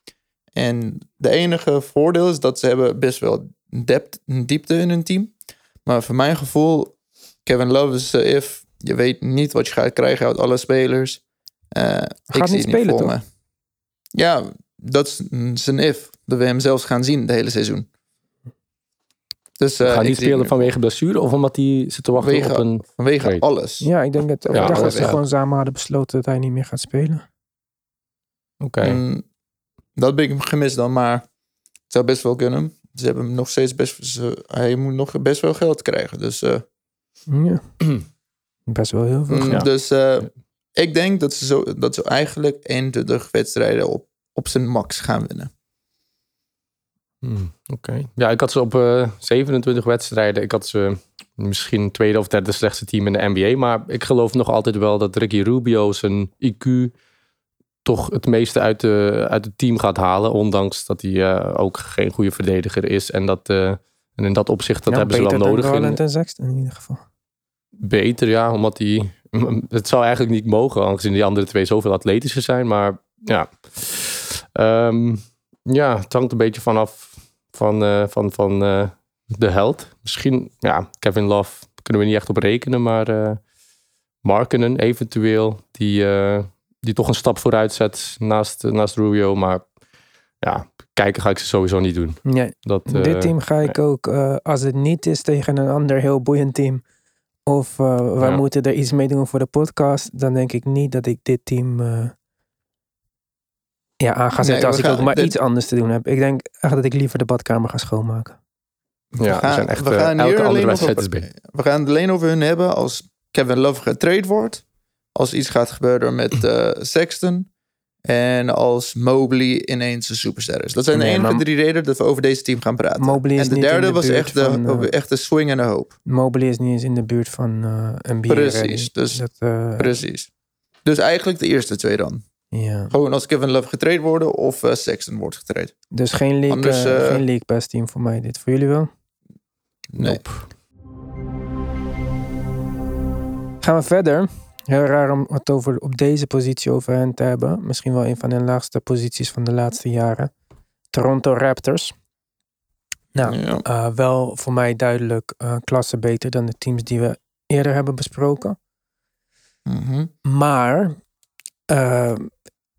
En de enige voordeel is dat ze hebben best wel depth, diepte in hun team. Maar voor mijn gevoel, Kevin Love is uh, if. Je weet niet wat je gaat krijgen uit alle spelers. Uh, gaat ik zie niet spelen, niet voor toch? me. Ja, dat is zijn if. Dat we hem zelfs gaan zien de hele seizoen. Dus, uh, Gaat zie spelen vanwege blessure of omdat hij zit te wachten Vanwege- op een... vanwege trade? alles. Ja, ik denk dat, ik Ja, dacht dat ze ja. gewoon samen hadden besloten dat hij niet meer gaat spelen. Oké. Mm, dat ben ik gemist dan, maar het zou best wel kunnen. Ze hebben hem nog steeds best... Ze, hij moet nog best wel geld krijgen. Dus, eh, Ja. Best wel heel veel. mm, Ja. dus eh, ik denk dat ze, zo, dat ze eigenlijk 21 wedstrijden op, op zijn max gaan winnen. Hmm, Oké. Ja, ik had ze op eh, 27 wedstrijden. Ik had ze misschien tweede of derde slechtste team in de NBA. Maar ik geloof nog altijd wel dat Ricky Rubio zijn IQ toch het meeste uit, de, uit het team gaat halen. Ondanks dat hij eh, ook geen goede verdediger is. En, dat, eh, en in dat opzicht, dat Ja, hebben ze wel beter dan nodig. Garland In, en Sexton in ieder geval. beter, ja, omdat hij... Het zou eigenlijk niet mogen, aangezien die andere twee zoveel atletischer zijn. Maar ja, Ehm, ja het hangt een beetje vanaf van, eh, van, van eh, de held. Misschien, ja, Kevin Love kunnen we niet echt op rekenen. Maar eh Markenen eventueel, die, die toch een stap vooruit zet naast, naast Rubio. Maar ja, kijken ga ik ze sowieso niet doen. Nee, Dat, dit team ga ik ook, als het niet is tegen een ander heel boeiend team, of wij Ja. moeten er iets mee doen voor de podcast, dan denk ik niet dat ik dit team ja, aan zetten als ik ook maar dit- iets anders te doen heb. Ik denk echt dat ik liever de badkamer ga schoonmaken. Ja, we gaan, zijn echt, we eh, elke andere wedstrijd is. We gaan het alleen over hun hebben als Kevin Love getrade wordt. Als iets gaat gebeuren met eh, Sexton. En als Mobley ineens een superster is. Dat zijn de enige drie redenen dat we over deze team gaan praten. Mobley is en de niet in derde de was echt de, van, eh, echt de swing en de hoop. Mobley is niet eens in de buurt van eh NBA. Precies, dus- Dat, eh, Precies. Dus eigenlijk de eerste twee dan. Ja. Gewoon als Kevin Love getrade worden of eh, Sexton wordt getrade. Dus geen league, Anders, eh, eh, geen league best team voor mij dit. Voor jullie wel? Nee. Gaan we verder. Heel raar om het over, op deze positie over hen te hebben. Misschien wel een van de laagste posities van de laatste jaren. Toronto Raptors. Nou, Ja. wel voor mij duidelijk klasse beter dan de teams die we eerder hebben besproken. Mhm. Maar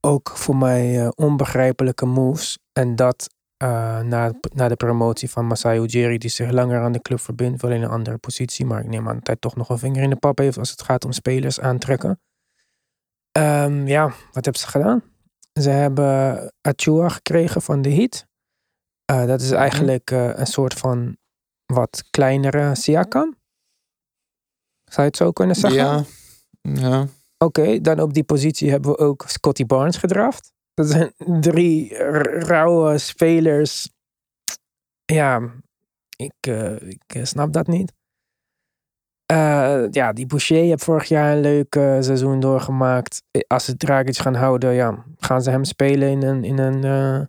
ook voor mij eh, onbegrijpelijke moves. En dat eh, na, na de promotie van Masai Ujiri, die zich langer aan de club verbindt, wel in een andere positie. Maar ik neem aan dat hij toch nog een vinger in de pap heeft als het gaat om spelers aantrekken. Ehm, ja, wat hebben ze gedaan? Ze hebben Achua gekregen van de Heat. Eh, dat is eigenlijk eh, een soort van wat kleinere Siakam. Zou je het zo kunnen zeggen? Ja. ja. Oké, dan op die positie hebben we ook Scotty Barnes gedraft. Dat zijn drie rauwe spelers. Ja, ik, eh, ik eh, snap dat niet. Eh, ja, die Boucher heeft vorig jaar een leuk seizoen doorgemaakt. Als ze Dragic gaan houden, ja, gaan ze hem spelen in een, in een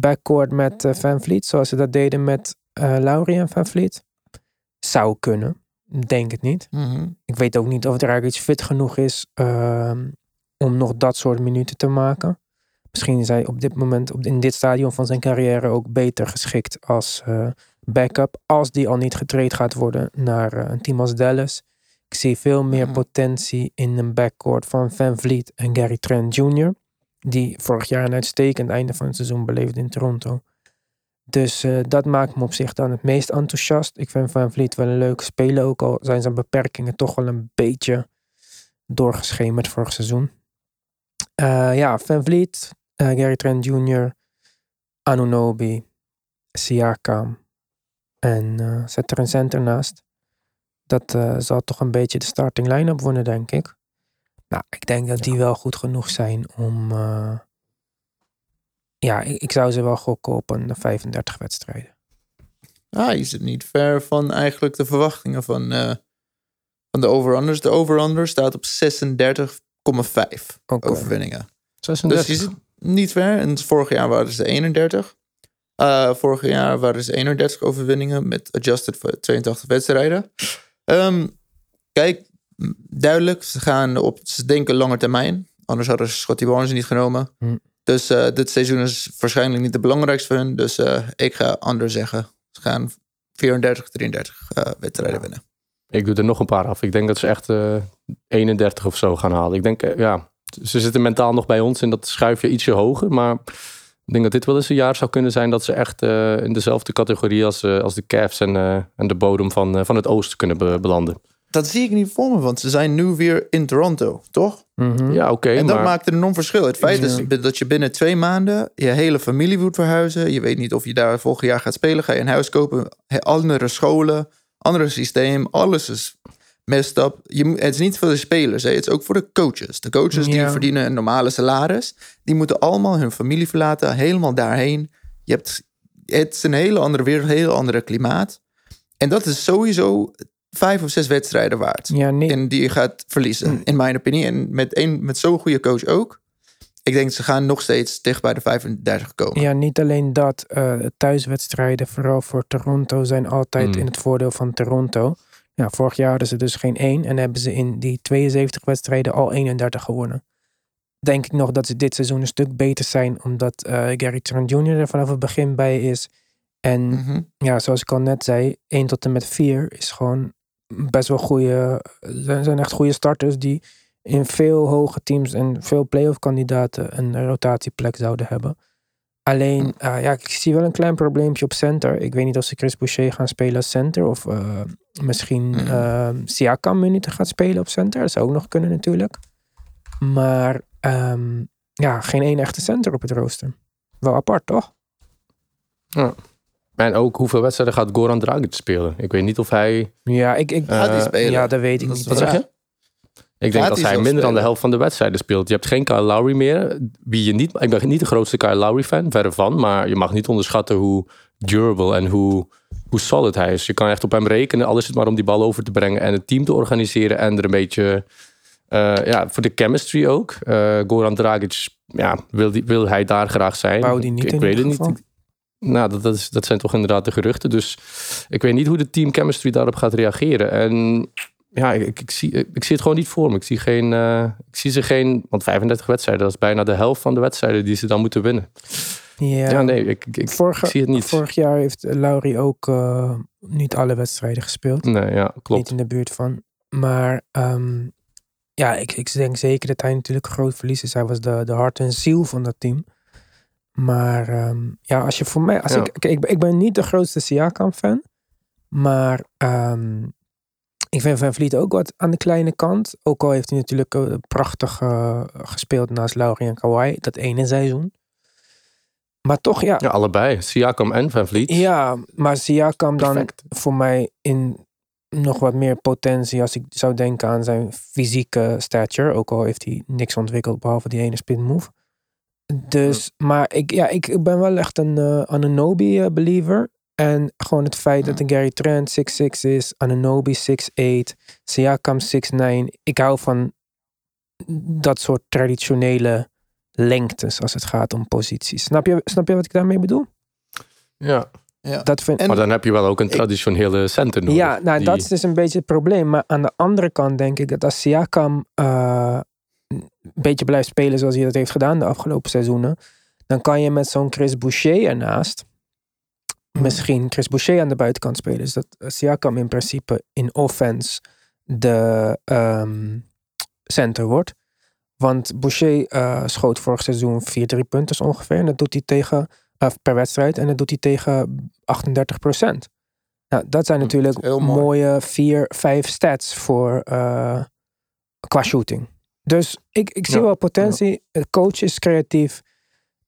backcourt met Van Vliet. Zoals ze dat deden met Laurie en Van Vliet. Zou kunnen. Denk het niet. Mhm. Ik weet ook niet of Dragic fit genoeg is ehm, om nog dat soort minuten te maken. Misschien is hij op dit moment, op, in dit stadium van zijn carrière, ook beter geschikt als eh, backup. Als die al niet getraind gaat worden naar eh, een team als Dallas. Ik zie veel meer Mhm. potentie in een backcourt van Van Vliet en Gary Trent Jr. Die vorig jaar een uitstekend einde van het seizoen beleefde in Toronto. Dus eh, dat maakt me op zich dan het meest enthousiast. Ik vind Van Vliet wel een leuke speler. Ook al zijn zijn beperkingen toch wel een beetje doorgeschemerd vorig seizoen. Eh, ja, Van Vliet, eh, Gary Trent Jr., Anunobi, Siakam. En eh, zet er een center naast. Dat zal toch een beetje de starting line-up worden, denk ik. Nou, ik denk dat die wel goed genoeg zijn om... ja, ik, ik zou ze wel gokken op een 35 wedstrijden. Ah, je zit niet ver van eigenlijk de verwachtingen van, eh, van de over-unders. De over-under staat op 36,5 Oké. overwinningen. 36. Dus je zit niet ver. En vorig jaar waren ze 31. Eh, vorig jaar waren ze 31 overwinningen met adjusted voor 82 wedstrijden. Ehm, kijk, duidelijk, ze gaan op, ze denken lange termijn. Anders hadden ze Scotty Barnes niet genomen. Hm. Dus eh, dit seizoen is waarschijnlijk niet de belangrijkste voor hun. Dus eh, ik ga anders zeggen. Ze gaan 34, 33 eh, wedstrijden winnen. Ik doe er nog een paar af. Ik denk dat ze echt eh 31 of zo gaan halen. Ik denk, ja, ze zitten mentaal nog bij ons en dat schuif je ietsje hoger. Maar ik denk dat dit wel eens een jaar zou kunnen zijn dat ze echt in dezelfde categorie als, als de Cavs en, en de bodem van, van het oosten kunnen be- belanden. Dat zie ik niet voor me, want ze zijn nu weer in Toronto, toch? Mhm. Ja, oké. En dat maar maakt een enorm verschil. Het feit Ja. is dat je binnen twee maanden je hele familie moet verhuizen. Je weet niet of je daar volgend jaar gaat spelen. Ga je een huis kopen. Andere scholen, ander systeem. Alles is messed up. Je, het is niet voor de spelers. Hè. Het is ook voor de coaches. De coaches die verdienen een normale salaris. Die moeten allemaal hun familie verlaten. Helemaal daarheen. Je hebt, het is een hele andere wereld. Een heel andere klimaat. En dat is sowieso vijf of zes wedstrijden waard Ja, nee. en die je gaat verliezen, in mijn opinie. En met, een, met zo'n goede coach ook. Ik denk ze gaan nog steeds dicht bij de 35 komen. Ja, niet alleen dat. eh, thuiswedstrijden, vooral voor Toronto, zijn altijd Mm. in het voordeel van Toronto. Ja, vorig jaar hadden ze dus geen 1 en hebben ze in die 72 wedstrijden al 31 gewonnen. Denk ik nog dat ze dit seizoen een stuk beter zijn, omdat eh, Gary Trent Jr. er vanaf het begin bij is. En Mhm. ja, zoals ik al net zei, 1 tot en met 4 is gewoon best wel goede. Zijn, zijn echt goede starters die in veel hoge teams en veel playoff kandidaten een rotatieplek zouden hebben. Alleen, eh, ja, ik zie wel een klein probleempje op center. Ik weet niet of ze Chris Boucher gaan spelen als center. Of eh, misschien eh, Siakam minuten gaat spelen op center. Dat zou ook nog kunnen natuurlijk. Maar ehm, ja, geen één echte center op het rooster. Wel apart, toch? En ook hoeveel wedstrijden gaat Goran Dragic spelen? Ik weet niet of hij... Ja, ik, ik, Gaat hij Eh, spelen? ja dat weet ik Dat niet. Wat zeg je? Ik denk Gaat als hij minder dan de helft van de wedstrijden speelt. Je hebt geen Kyle Lowry meer. Wie je niet, ik ben niet de grootste Kyle Lowry fan, verre van. Maar je mag niet onderschatten hoe durable en hoe, hoe solid hij is. Je kan echt op hem rekenen. Al is het maar om die bal over te brengen en het team te organiseren. En er een beetje, eh, ja, voor de chemistry ook. Eh, Goran Dragic, ja, wil, die, wil hij daar graag zijn? Wou die niet ik, in ik weet het geval? niet. Nou, dat, dat, is, dat zijn toch inderdaad de geruchten. Dus ik weet niet hoe de team chemistry daarop gaat reageren. En ja, ik, ik, zie, ik zie het gewoon niet voor me. Ik zie, geen, eh, ik zie ze geen... Want 35 wedstrijden, dat is bijna de helft van de wedstrijden die ze dan moeten winnen. Ja, Ja, nee, ik, ik, ik, Vorige, ik zie het niet. Vorig jaar heeft Laurie ook eh, niet alle wedstrijden gespeeld. Nee, ja, Niet klopt. in de buurt van. Maar ehm, ja, ik, ik denk zeker dat hij natuurlijk een groot verlies is. Hij was de, de hart en ziel van dat team. Maar ehm, ja, als je voor mij... Als Ja. ik, kijk, ik, ben- ik ben niet de grootste Siakam-fan. Maar ehm, ik vind Van Vliet ook wat aan de kleine kant. Ook al heeft hij natuurlijk eh, prachtig eh, gespeeld naast Laurie en Kawhi. Dat ene seizoen. Maar toch, ja, Ja, allebei. Siakam en Van Vliet. ja, maar Siakam dan voor mij in nog wat meer potentie als ik zou denken aan zijn fysieke stature. Ook al heeft hij niks ontwikkeld behalve die ene spin move. Dus, maar ik, ja, ik ik ben wel echt een eh Ananobi eh, believer. En gewoon het feit dat een Gary Trent 6'6 is, Ananobi 6'8, Siakam 6'9. Ik hou van dat soort traditionele lengtes als het gaat om posities. Snap je, snap je wat ik daarmee bedoel? Ja. Ja. Dat vind, En- Maar dan heb je wel ook een Ik- traditionele center nodig. ja, nou die- dat is dus een beetje het probleem. Maar aan de andere kant denk ik dat als Siakam eh, beetje blijft spelen zoals hij dat heeft gedaan de afgelopen seizoenen, dan kan je met zo'n Chris Boucher ernaast misschien Chris Boucher aan de buitenkant spelen. Dus dat Siakam in principe in offense de ehm, center wordt. Want Boucher eh, schoot vorig seizoen 4 drie punten ongeveer. En dat doet hij tegen, eh, per wedstrijd. En dat doet hij tegen 38% Nou, dat zijn natuurlijk heel mooi. mooie 4, 5 stats voor eh, qua shooting. Dus ik, ik zie Ja, wel potentie. De coach is creatief.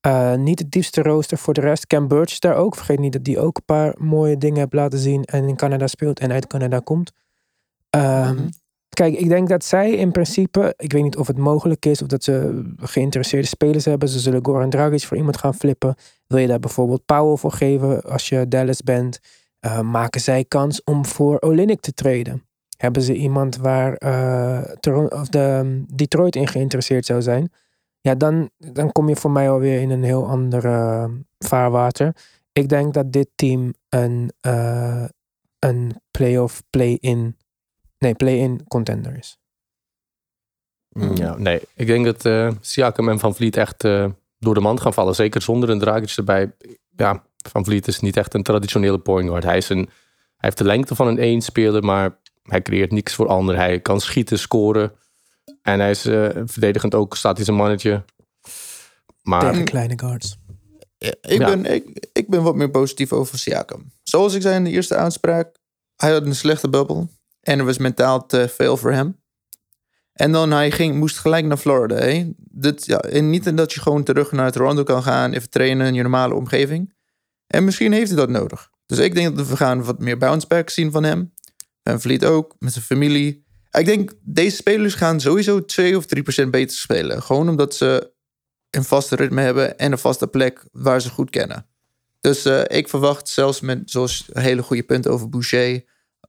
Eh, niet het diepste rooster voor de rest. Cam Birch daar ook. Vergeet niet dat die ook een paar mooie dingen heeft laten zien. En in Canada speelt en uit Canada komt. Ehm, Mhm. Kijk, ik denk dat zij in principe, ik weet niet of het mogelijk is of dat ze geïnteresseerde spelers hebben. Ze zullen Goran Dragic voor iemand gaan flippen. Wil je daar bijvoorbeeld Powell voor geven als je Dallas bent? Eh, maken zij kans om voor Olinik te treden? Hebben ze iemand waar eh, Toron- of de, Detroit in geïnteresseerd zou zijn? Ja, dan, dan kom je voor mij alweer in een heel ander eh, vaarwater. Ik denk dat dit team een, eh, een playoff play-in Nee, play-in contender is. Mm, Ja, nee. Ik denk dat eh Siakam en Van Vliet echt eh, door de mand gaan vallen. Zeker zonder een Dragic erbij. Ja, Van Vliet is niet echt een traditionele point guard. Hij, is een, hij heeft de lengte van een één speler, maar hij creëert niks voor anderen. Hij kan schieten, scoren. En hij is eh, verdedigend ook, staat hij zijn mannetje. Maar Tegen kleine guards. Ik, Ja. Ben, ik, ik ben wat meer positief over Siakam. Zoals ik zei in de eerste uitspraak, hij had een slechte bubbel. En er was mentaal te veel voor hem. En dan hij ging, moest gelijk naar Florida. Hè? Dit, ja, en niet dat je gewoon terug naar Toronto kan gaan, even trainen in je normale omgeving. En misschien heeft hij dat nodig. Dus ik denk dat we gaan wat meer bounce back zien van hem. En Vliet ook, met zijn familie. Ik denk, deze spelers gaan sowieso 2 of 3 procent beter spelen. Gewoon omdat ze een vaste ritme hebben en een vaste plek waar ze goed kennen. Dus eh, ik verwacht zelfs met, zoals hele goede punt over Boucher,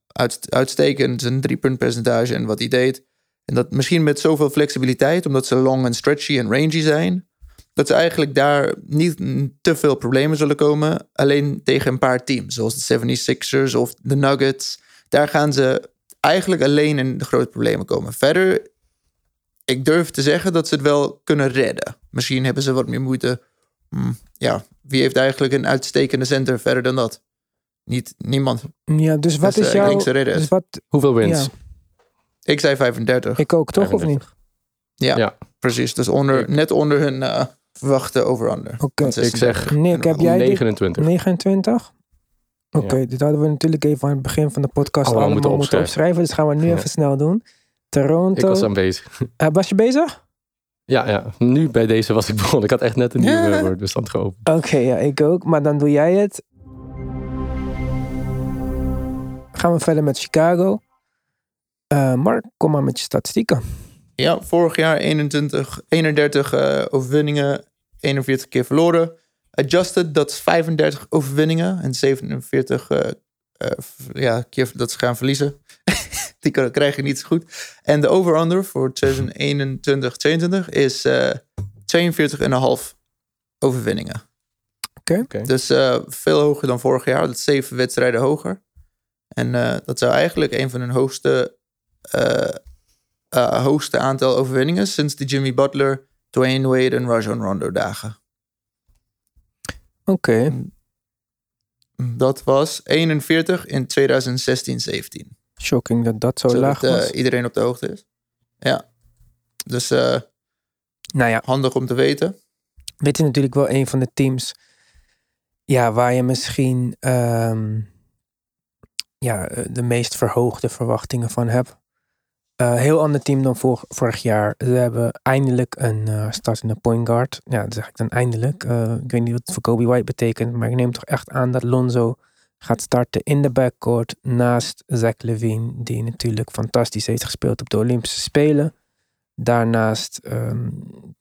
uit, uitstekend zijn drie punt en wat hij deed. En dat misschien met zoveel flexibiliteit, omdat ze long en stretchy en rangy zijn, dat ze eigenlijk daar niet te veel problemen zullen komen. Alleen tegen een paar teams, zoals de 76ers of de Nuggets. Daar gaan ze eigenlijk alleen in de grote problemen komen. Verder, ik durf te zeggen dat ze het wel kunnen redden. Misschien hebben ze wat meer moeite. Hmm, ja, wie heeft eigenlijk een uitstekende center verder dan dat? Niet, niemand. Ja, dus wat Dus, is eh, jouw... Dus wat, Hoeveel wins? Ja. Ik zei 35. ik ook toch, of niet? ja, Ja. precies. Dus onder, net onder hun eh, verwachte over-under. Oké. Ik zeg 36. Nick, heb jij dit? 29. 29? Oké, dit hadden we natuurlijk even aan het begin van de podcast Allemaal allemaal, moeten moeten opschrijven. Dus gaan we nu Ja. even snel doen. Ik Toronto. was aan bezig. Eh, was je bezig? Ja, ja, nu bij deze was ik begonnen. Ik had echt net een Ja. nieuwe Word-bestand geopend. Oké, ja, ik ook. Maar dan doe jij het. Gaan we verder met Chicago. Eh, Mark, kom maar met je statistieken. Ja, vorig jaar 21, 31 eh, overwinningen, 41 keer verloren. Adjusted, dat is 35 overwinningen en 47 eh, eh, ja, keer dat ze gaan verliezen. Die kan- krijgen niet zo goed. En de over-under voor 2021-22 is eh 42,5 overwinningen. Oké. Oké. Dus eh, veel hoger dan vorig jaar. Dat is zeven wedstrijden hoger. En eh, dat zou eigenlijk een van hun hoogste, eh, eh, hoogste aantal overwinningen sinds de Jimmy Butler, Dwayne Wade en Rajon Rondo dagen. Oké. Dat was 41 in 2016-17. Shocking dat dat zo laag Zodat eh, was. iedereen op de hoogte is. Ja. Dus eh, nou ja, handig om te weten. dit is natuurlijk wel een van de teams ja, waar je misschien ehm, ja, eh, de meest verhoogde verwachtingen van hebt. Eh, heel ander team dan vor- vorig jaar. Ze hebben eindelijk een eh startende point guard. Ja, dat zeg ik dan eindelijk. Eh, ik weet niet wat het voor Kobe White betekent, maar ik neem toch echt aan dat Lonzo gaat starten in de backcourt naast Zach Levine, die natuurlijk fantastisch heeft gespeeld op de Olympische Spelen. Daarnaast, ehm,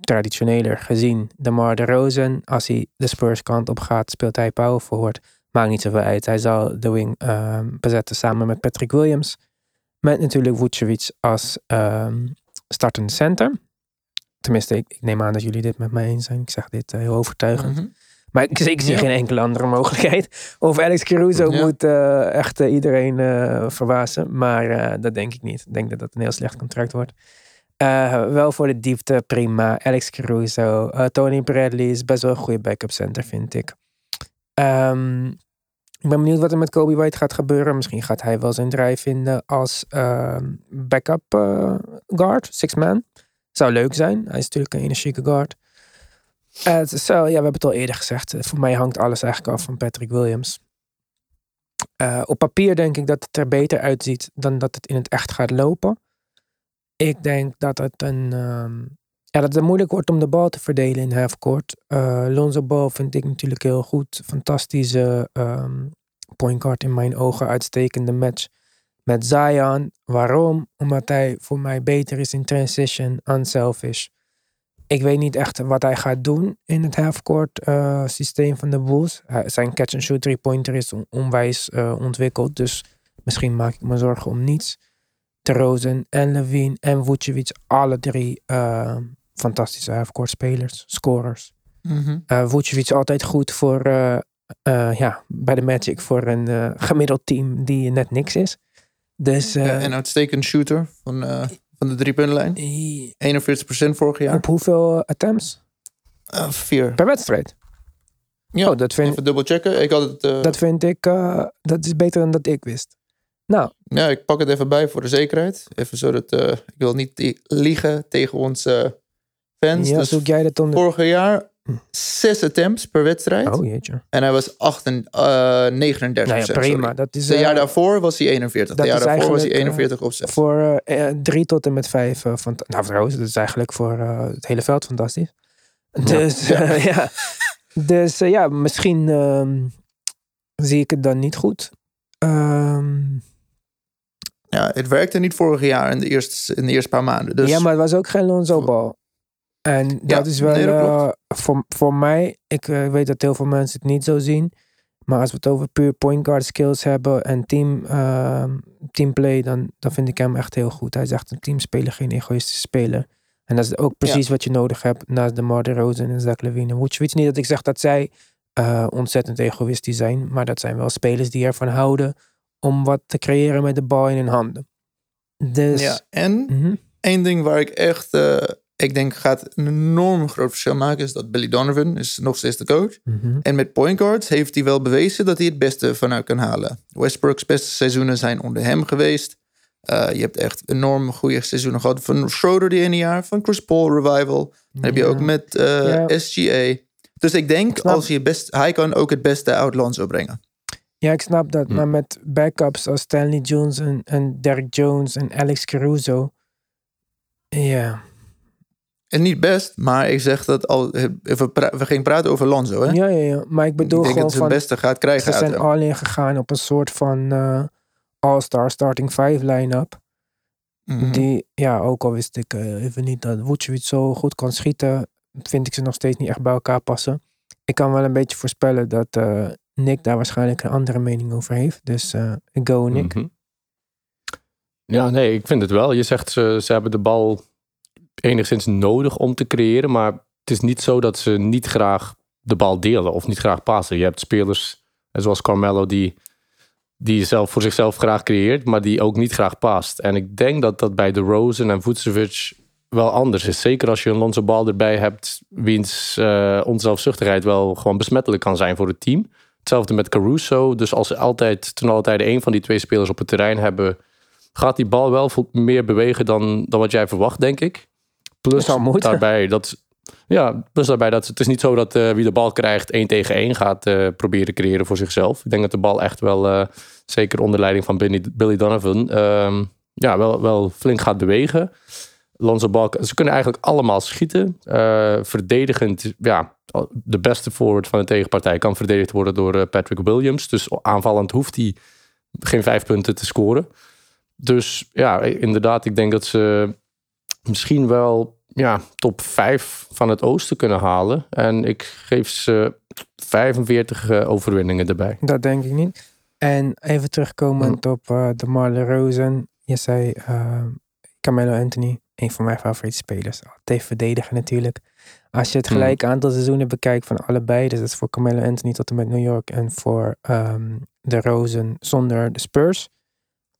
traditioneler gezien, DeMar DeRozan. Als hij de Spurs kant op gaat, speelt hij power forward. Maakt niet zoveel uit. Hij zal de wing ehm, bezetten samen met Patrick Williams. Met natuurlijk Vucevic als ehm, startende center. Tenminste, ik, ik neem aan dat jullie dit met mij eens zijn. Ik zeg dit eh, heel overtuigend. Mhm. Maar ik, ik zie Ja. geen enkele andere mogelijkheid. Of Alex Caruso Ja. moet eh, echt eh, iedereen eh verbazen. Maar dat denk ik niet. Ik denk dat dat een heel slecht contract wordt. Wel voor de diepte, prima. Alex Caruso. Tony Bradley is best wel een goede backup center, vind ik. Ehm, ik ben benieuwd wat er met Kobe White gaat gebeuren. Misschien gaat hij wel zijn draai vinden als ehm, backup eh, guard, six man. Zou leuk zijn. Hij is natuurlijk een energieke guard. Zo, ja, we hebben het al eerder gezegd. Eh, Voor mij hangt alles eigenlijk af van Patrick Williams. Eh, op papier denk ik dat het er beter uitziet dan dat het in het echt gaat lopen. Ik denk dat het een. ehm, ja, dat het moeilijk wordt om de bal te verdelen in halfcourt. Eh Lonzo Ball vind ik natuurlijk heel goed. Fantastische ehm point guard in mijn ogen. Uitstekende match met Zion. Waarom? Omdat hij voor mij beter is in transition, unselfish. Ik weet niet echt wat hij gaat doen in het halfcourt eh, systeem van de Bulls. Zijn catch-and-shoot three-pointer is on- onwijs eh, ontwikkeld. Dus misschien maak ik me zorgen om niets. Terozen en Levine en Vucevic, alle drie eh, fantastische halfcourt spelers, scorers. Eh Vucevic altijd goed voor, eh, eh, ja, bij de Magic voor een gemiddeld team die net niks is. Dus eh, Ja, en uitstekend shooter van, van de driepuntlijn. 41% vorig jaar. op hoeveel attempts? Vier. Per wedstrijd? Ja, Oh, dat vind, even dubbel checken. Ik had het... dat vind ik, dat is beter dan dat ik wist. Nou, Ja, ik pak het even bij voor de zekerheid. Even zodat... ik wil niet liegen tegen onze fans. ja, dus zoek jij dat onder... vorig jaar zes attempts per wedstrijd. Oh jeetje. En hij was 8 en, eh 39 Nou ja, prima. sorry. Dat is Het eh, jaar daarvoor was hij 41. dat Het jaar daarvoor was hij eigenlijk, 41 op 6. voor eh, eh, drie tot en met vijf. eh, van, nou trouwens, dat is eigenlijk voor eh, het hele veld fantastisch. Dus ja, ja. Dus eh, ja, misschien ehm, zie ik het dan niet goed. Ehm, Ja, het werkte niet vorig jaar in de eerste, in de eerste paar maanden. Dus ja, maar het was ook geen Lonzo Voor- bal. En dat Ja, is wel nee, dat eh, voor, voor mij, ik eh, weet dat heel veel mensen het niet zo zien. Maar als we het over puur point guard skills hebben en team, ehm, teamplay, dan, dan vind ik hem echt heel goed. Hij is echt een teamspeler, geen egoïstische speler. En dat is ook precies wat je nodig hebt naast de Mar Rosen en Zach Levine en Vucevic. Niet dat ik zeg dat zij eh, ontzettend egoïstisch zijn, maar dat zijn wel spelers die ervan houden om wat te creëren met de bal in hun handen. Dus, Ja, en Mhm. één ding waar ik echt, ik denk gaat een enorm groot verschil maken, is dat Billy Donovan is nog steeds de coach. Mhm. En met point guards heeft hij wel bewezen dat hij het beste vanuit kan halen. Westbrook's beste seizoenen zijn onder hem geweest. Uh, je hebt echt enorm goede seizoenen gehad van Schroeder die ene jaar, van Chris Paul Revival. Dan heb je ook met uh, Ja. SGA. Dus ik denk, als je best, hij kan ook het beste uit Lonzo brengen. Ja, ik snap dat. Hm. Maar met backups als Stanley Jones en, en Derek Jones en Alex Caruso. Ja. En niet best, maar ik zeg dat al, we, pra- we gingen praten over Lonzo. Hè? Ja, ja, ja. Maar ik ik bedoel denk gewoon dat ze het van... beste gaat krijgen Ze zijn all in gegaan op een soort van eh, all-star starting five line-up. Mhm. Die, ja, ook al wist ik eh, even niet dat Vucevic zo goed kan schieten, vind ik ze nog steeds niet echt bij elkaar passen. Ik kan wel een beetje voorspellen dat eh, Nick daar waarschijnlijk een andere mening over heeft. Dus eh go Nick. Mhm. Ja, nee, ik vind het wel. Je zegt ze, ze hebben de bal enigszins nodig om te creëren, maar het is niet zo dat ze niet graag de bal delen of niet graag passen. Je hebt spelers zoals Carmelo die, die zelf voor zichzelf graag creëert, maar die ook niet graag past. En ik denk dat dat bij de Rosen en Vucevic wel anders is. Zeker als je een Lonzo Ball erbij hebt, wiens eh onzelfzuchtigheid wel gewoon besmettelijk kan zijn voor het team. Hetzelfde met Caruso. Dus als ze altijd, ten alle tijde één van die twee spelers op het terrein hebben, gaat die bal wel meer bewegen dan, dan wat jij verwacht, denk ik. Plus zou moeten. daarbij dat. Ja, plus daarbij dat het is niet zo dat eh, wie de bal krijgt één tegen één gaat eh, proberen creëren voor zichzelf. Ik denk dat de bal echt wel, eh, zeker onder leiding van Billy, Billy Donovan, ehm, ja, wel, wel flink gaat bewegen. Lonzo Ball, ze kunnen eigenlijk allemaal schieten. Verdedigend, ja, de beste forward van de tegenpartij kan verdedigd worden door Patrick Williams. Dus aanvallend hoeft hij geen vijf punten te scoren. Dus ja, inderdaad, ik denk dat ze misschien wel ja, top 5 van het oosten kunnen halen. En ik geef ze 45 eh, overwinningen erbij. Dat denk ik niet. En even terugkomend Hm. op eh, de Marle Rosen. Je zei eh, Carmelo Anthony, een van mijn favoriete spelers. Altijd verdedigen natuurlijk. Als je het Hm. gelijk aantal seizoenen bekijkt van allebei, dus dat is voor Carmelo Anthony tot en met New York en voor ehm, de Rosen zonder de Spurs,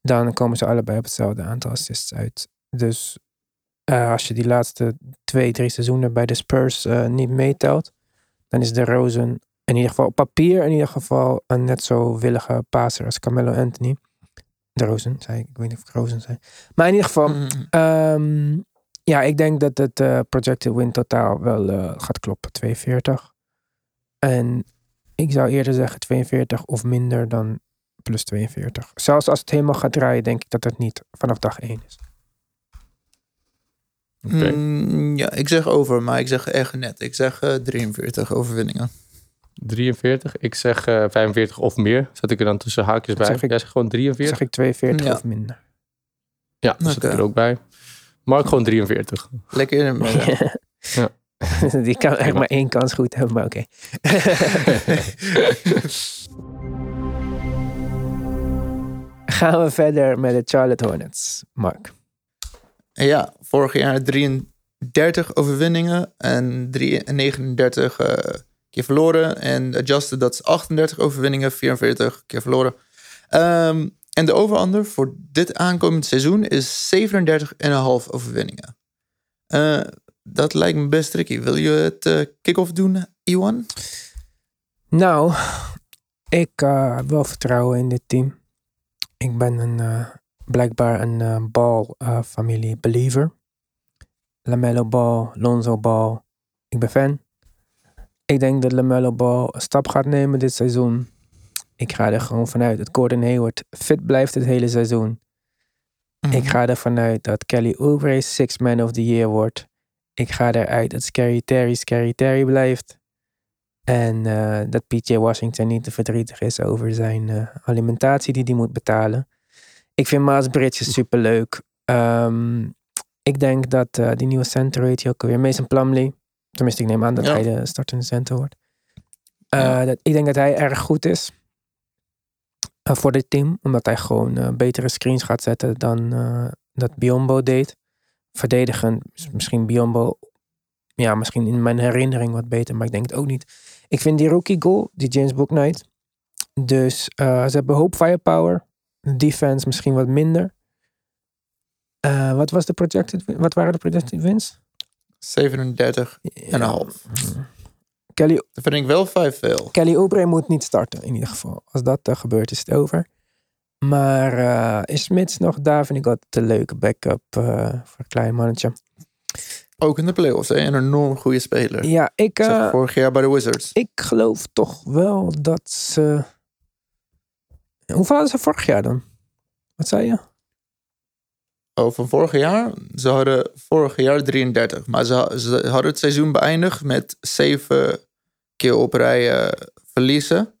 dan komen ze allebei op hetzelfde aantal assists uit. Dus eh, als je die laatste twee, drie seizoenen bij de Spurs eh, niet meetelt, dan is de Rosen in ieder geval op papier in ieder geval een net zo willige passer als Carmelo Anthony. De Rosen, zei ik. Ik weet niet of ik Rosen zei. Maar in ieder geval, Mhm. ehm, ja, ik denk dat het eh, projected win totaal wel gaat kloppen. 42. En ik zou eerder zeggen 42 of minder dan plus 42. Zelfs als het helemaal gaat draaien, denk ik dat het niet vanaf dag 1 is. Mm, ja, ik zeg over, maar ik zeg echt net. Ik zeg eh, 43 overwinningen. 43, ik zeg eh 45 of meer. Zet ik er dan tussen haakjes bij. Zeg ik- Jij zegt gewoon Dan 43? zeg ik 42 Ja. of minder. Ja, dat zet ik er ook bij. Mark gewoon 43. Lekker in het midden. Die kan echt maar één kans goed hebben, maar oké. Gaan we verder met de Charlotte Hornets, Mark. Ja, vorig jaar 33 overwinningen en drie- 39 eh, keer verloren. En adjusted, dat is 38 overwinningen, 44 keer verloren. Ehm, en de over-under voor dit aankomend seizoen is 37,5 overwinningen. Eh, dat lijkt me best tricky. Wil je het eh, kick-off doen, Iwan? Nou, ik heb wel vertrouwen in dit team. Ik ben een, blijkbaar een eh, bal-familie believer. Lamello Ball, Lonzo Ball. Ik ben fan. Ik denk dat Lamello Ball een stap gaat nemen dit seizoen. Ik ga er gewoon vanuit dat Gordon Hayward fit blijft het hele seizoen. Ik ga ervan uit dat Kelly Oubre Six Man of the Year wordt. Ik ga eruit dat Scary Terry Scary Terry blijft. En eh, dat PJ Washington niet te verdrietig is over zijn eh, alimentatie die hij moet betalen. Ik vind Maas Bridges superleuk. Ehm, ik denk dat eh, die nieuwe center, weet je ook alweer, Mason Plumlee. Tenminste, ik neem aan dat Ja. hij de startende center wordt. Ja. dat, ik denk dat hij erg goed is eh, voor dit team. Omdat hij gewoon betere screens gaat zetten dan dat Biombo deed. verdedigen is misschien Biombo, ja, misschien in mijn herinnering wat beter, maar ik denk het ook niet. Ik vind die rookie goal, die James Booknight. Dus ze hebben hoop firepower. Defense misschien wat minder. Eh, wat, was de projected, wat waren de projected wins? 37 en een half. Kelly, Dat vind ik wel vijf veel. Kelly Oubre moet niet starten in ieder geval. Als dat uh, gebeurt is het over. Maar uh, is Smits nog daar? Vind ik altijd een leuke backup uh, voor een klein mannetje. Ook in de playoffs, hè? een enorm goede speler. Ja, ik, uh, vorig jaar bij de Wizards. ik geloof toch wel dat ze... Hoeveel hadden ze vorig jaar dan? Wat zei je? Oh, van vorig jaar? Ze hadden vorig jaar 33. Maar ze, ze hadden het seizoen beëindigd met zeven keer op rij uh, verliezen.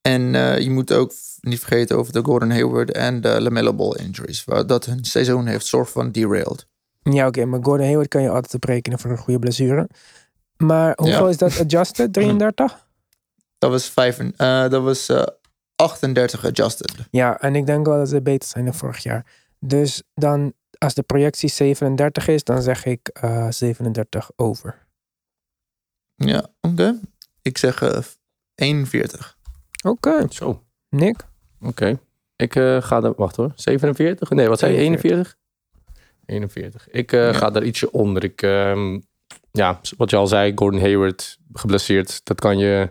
En uh, je moet ook niet vergeten over de Gordon Hayward en de LaMelo Ball injuries. Waar dat hun seizoen heeft soort van derailed. Ja, oké. Okay, maar Gordon Hayward kan je altijd oprekenen voor een goede blessure. Maar hoeveel ja. is dat adjusted? 33? dat was, vijf, uh, dat was 38 adjusted. Ja, en ik denk wel dat ze beter zijn dan vorig jaar. Dus dan, als de projectie 37 is, dan zeg ik uh, 37 over. Ja, oké. Okay. Ik zeg uh, 41. Oké. Okay. Zo. Nick? Oké. Okay. Ik uh, ga er, wacht hoor, 47? Nee, wat zei je, 41? 41. Ik uh, ja. ga daar ietsje onder. Ik, um, ja, wat je al zei, Gordon Hayward geblesseerd. Dat kan je,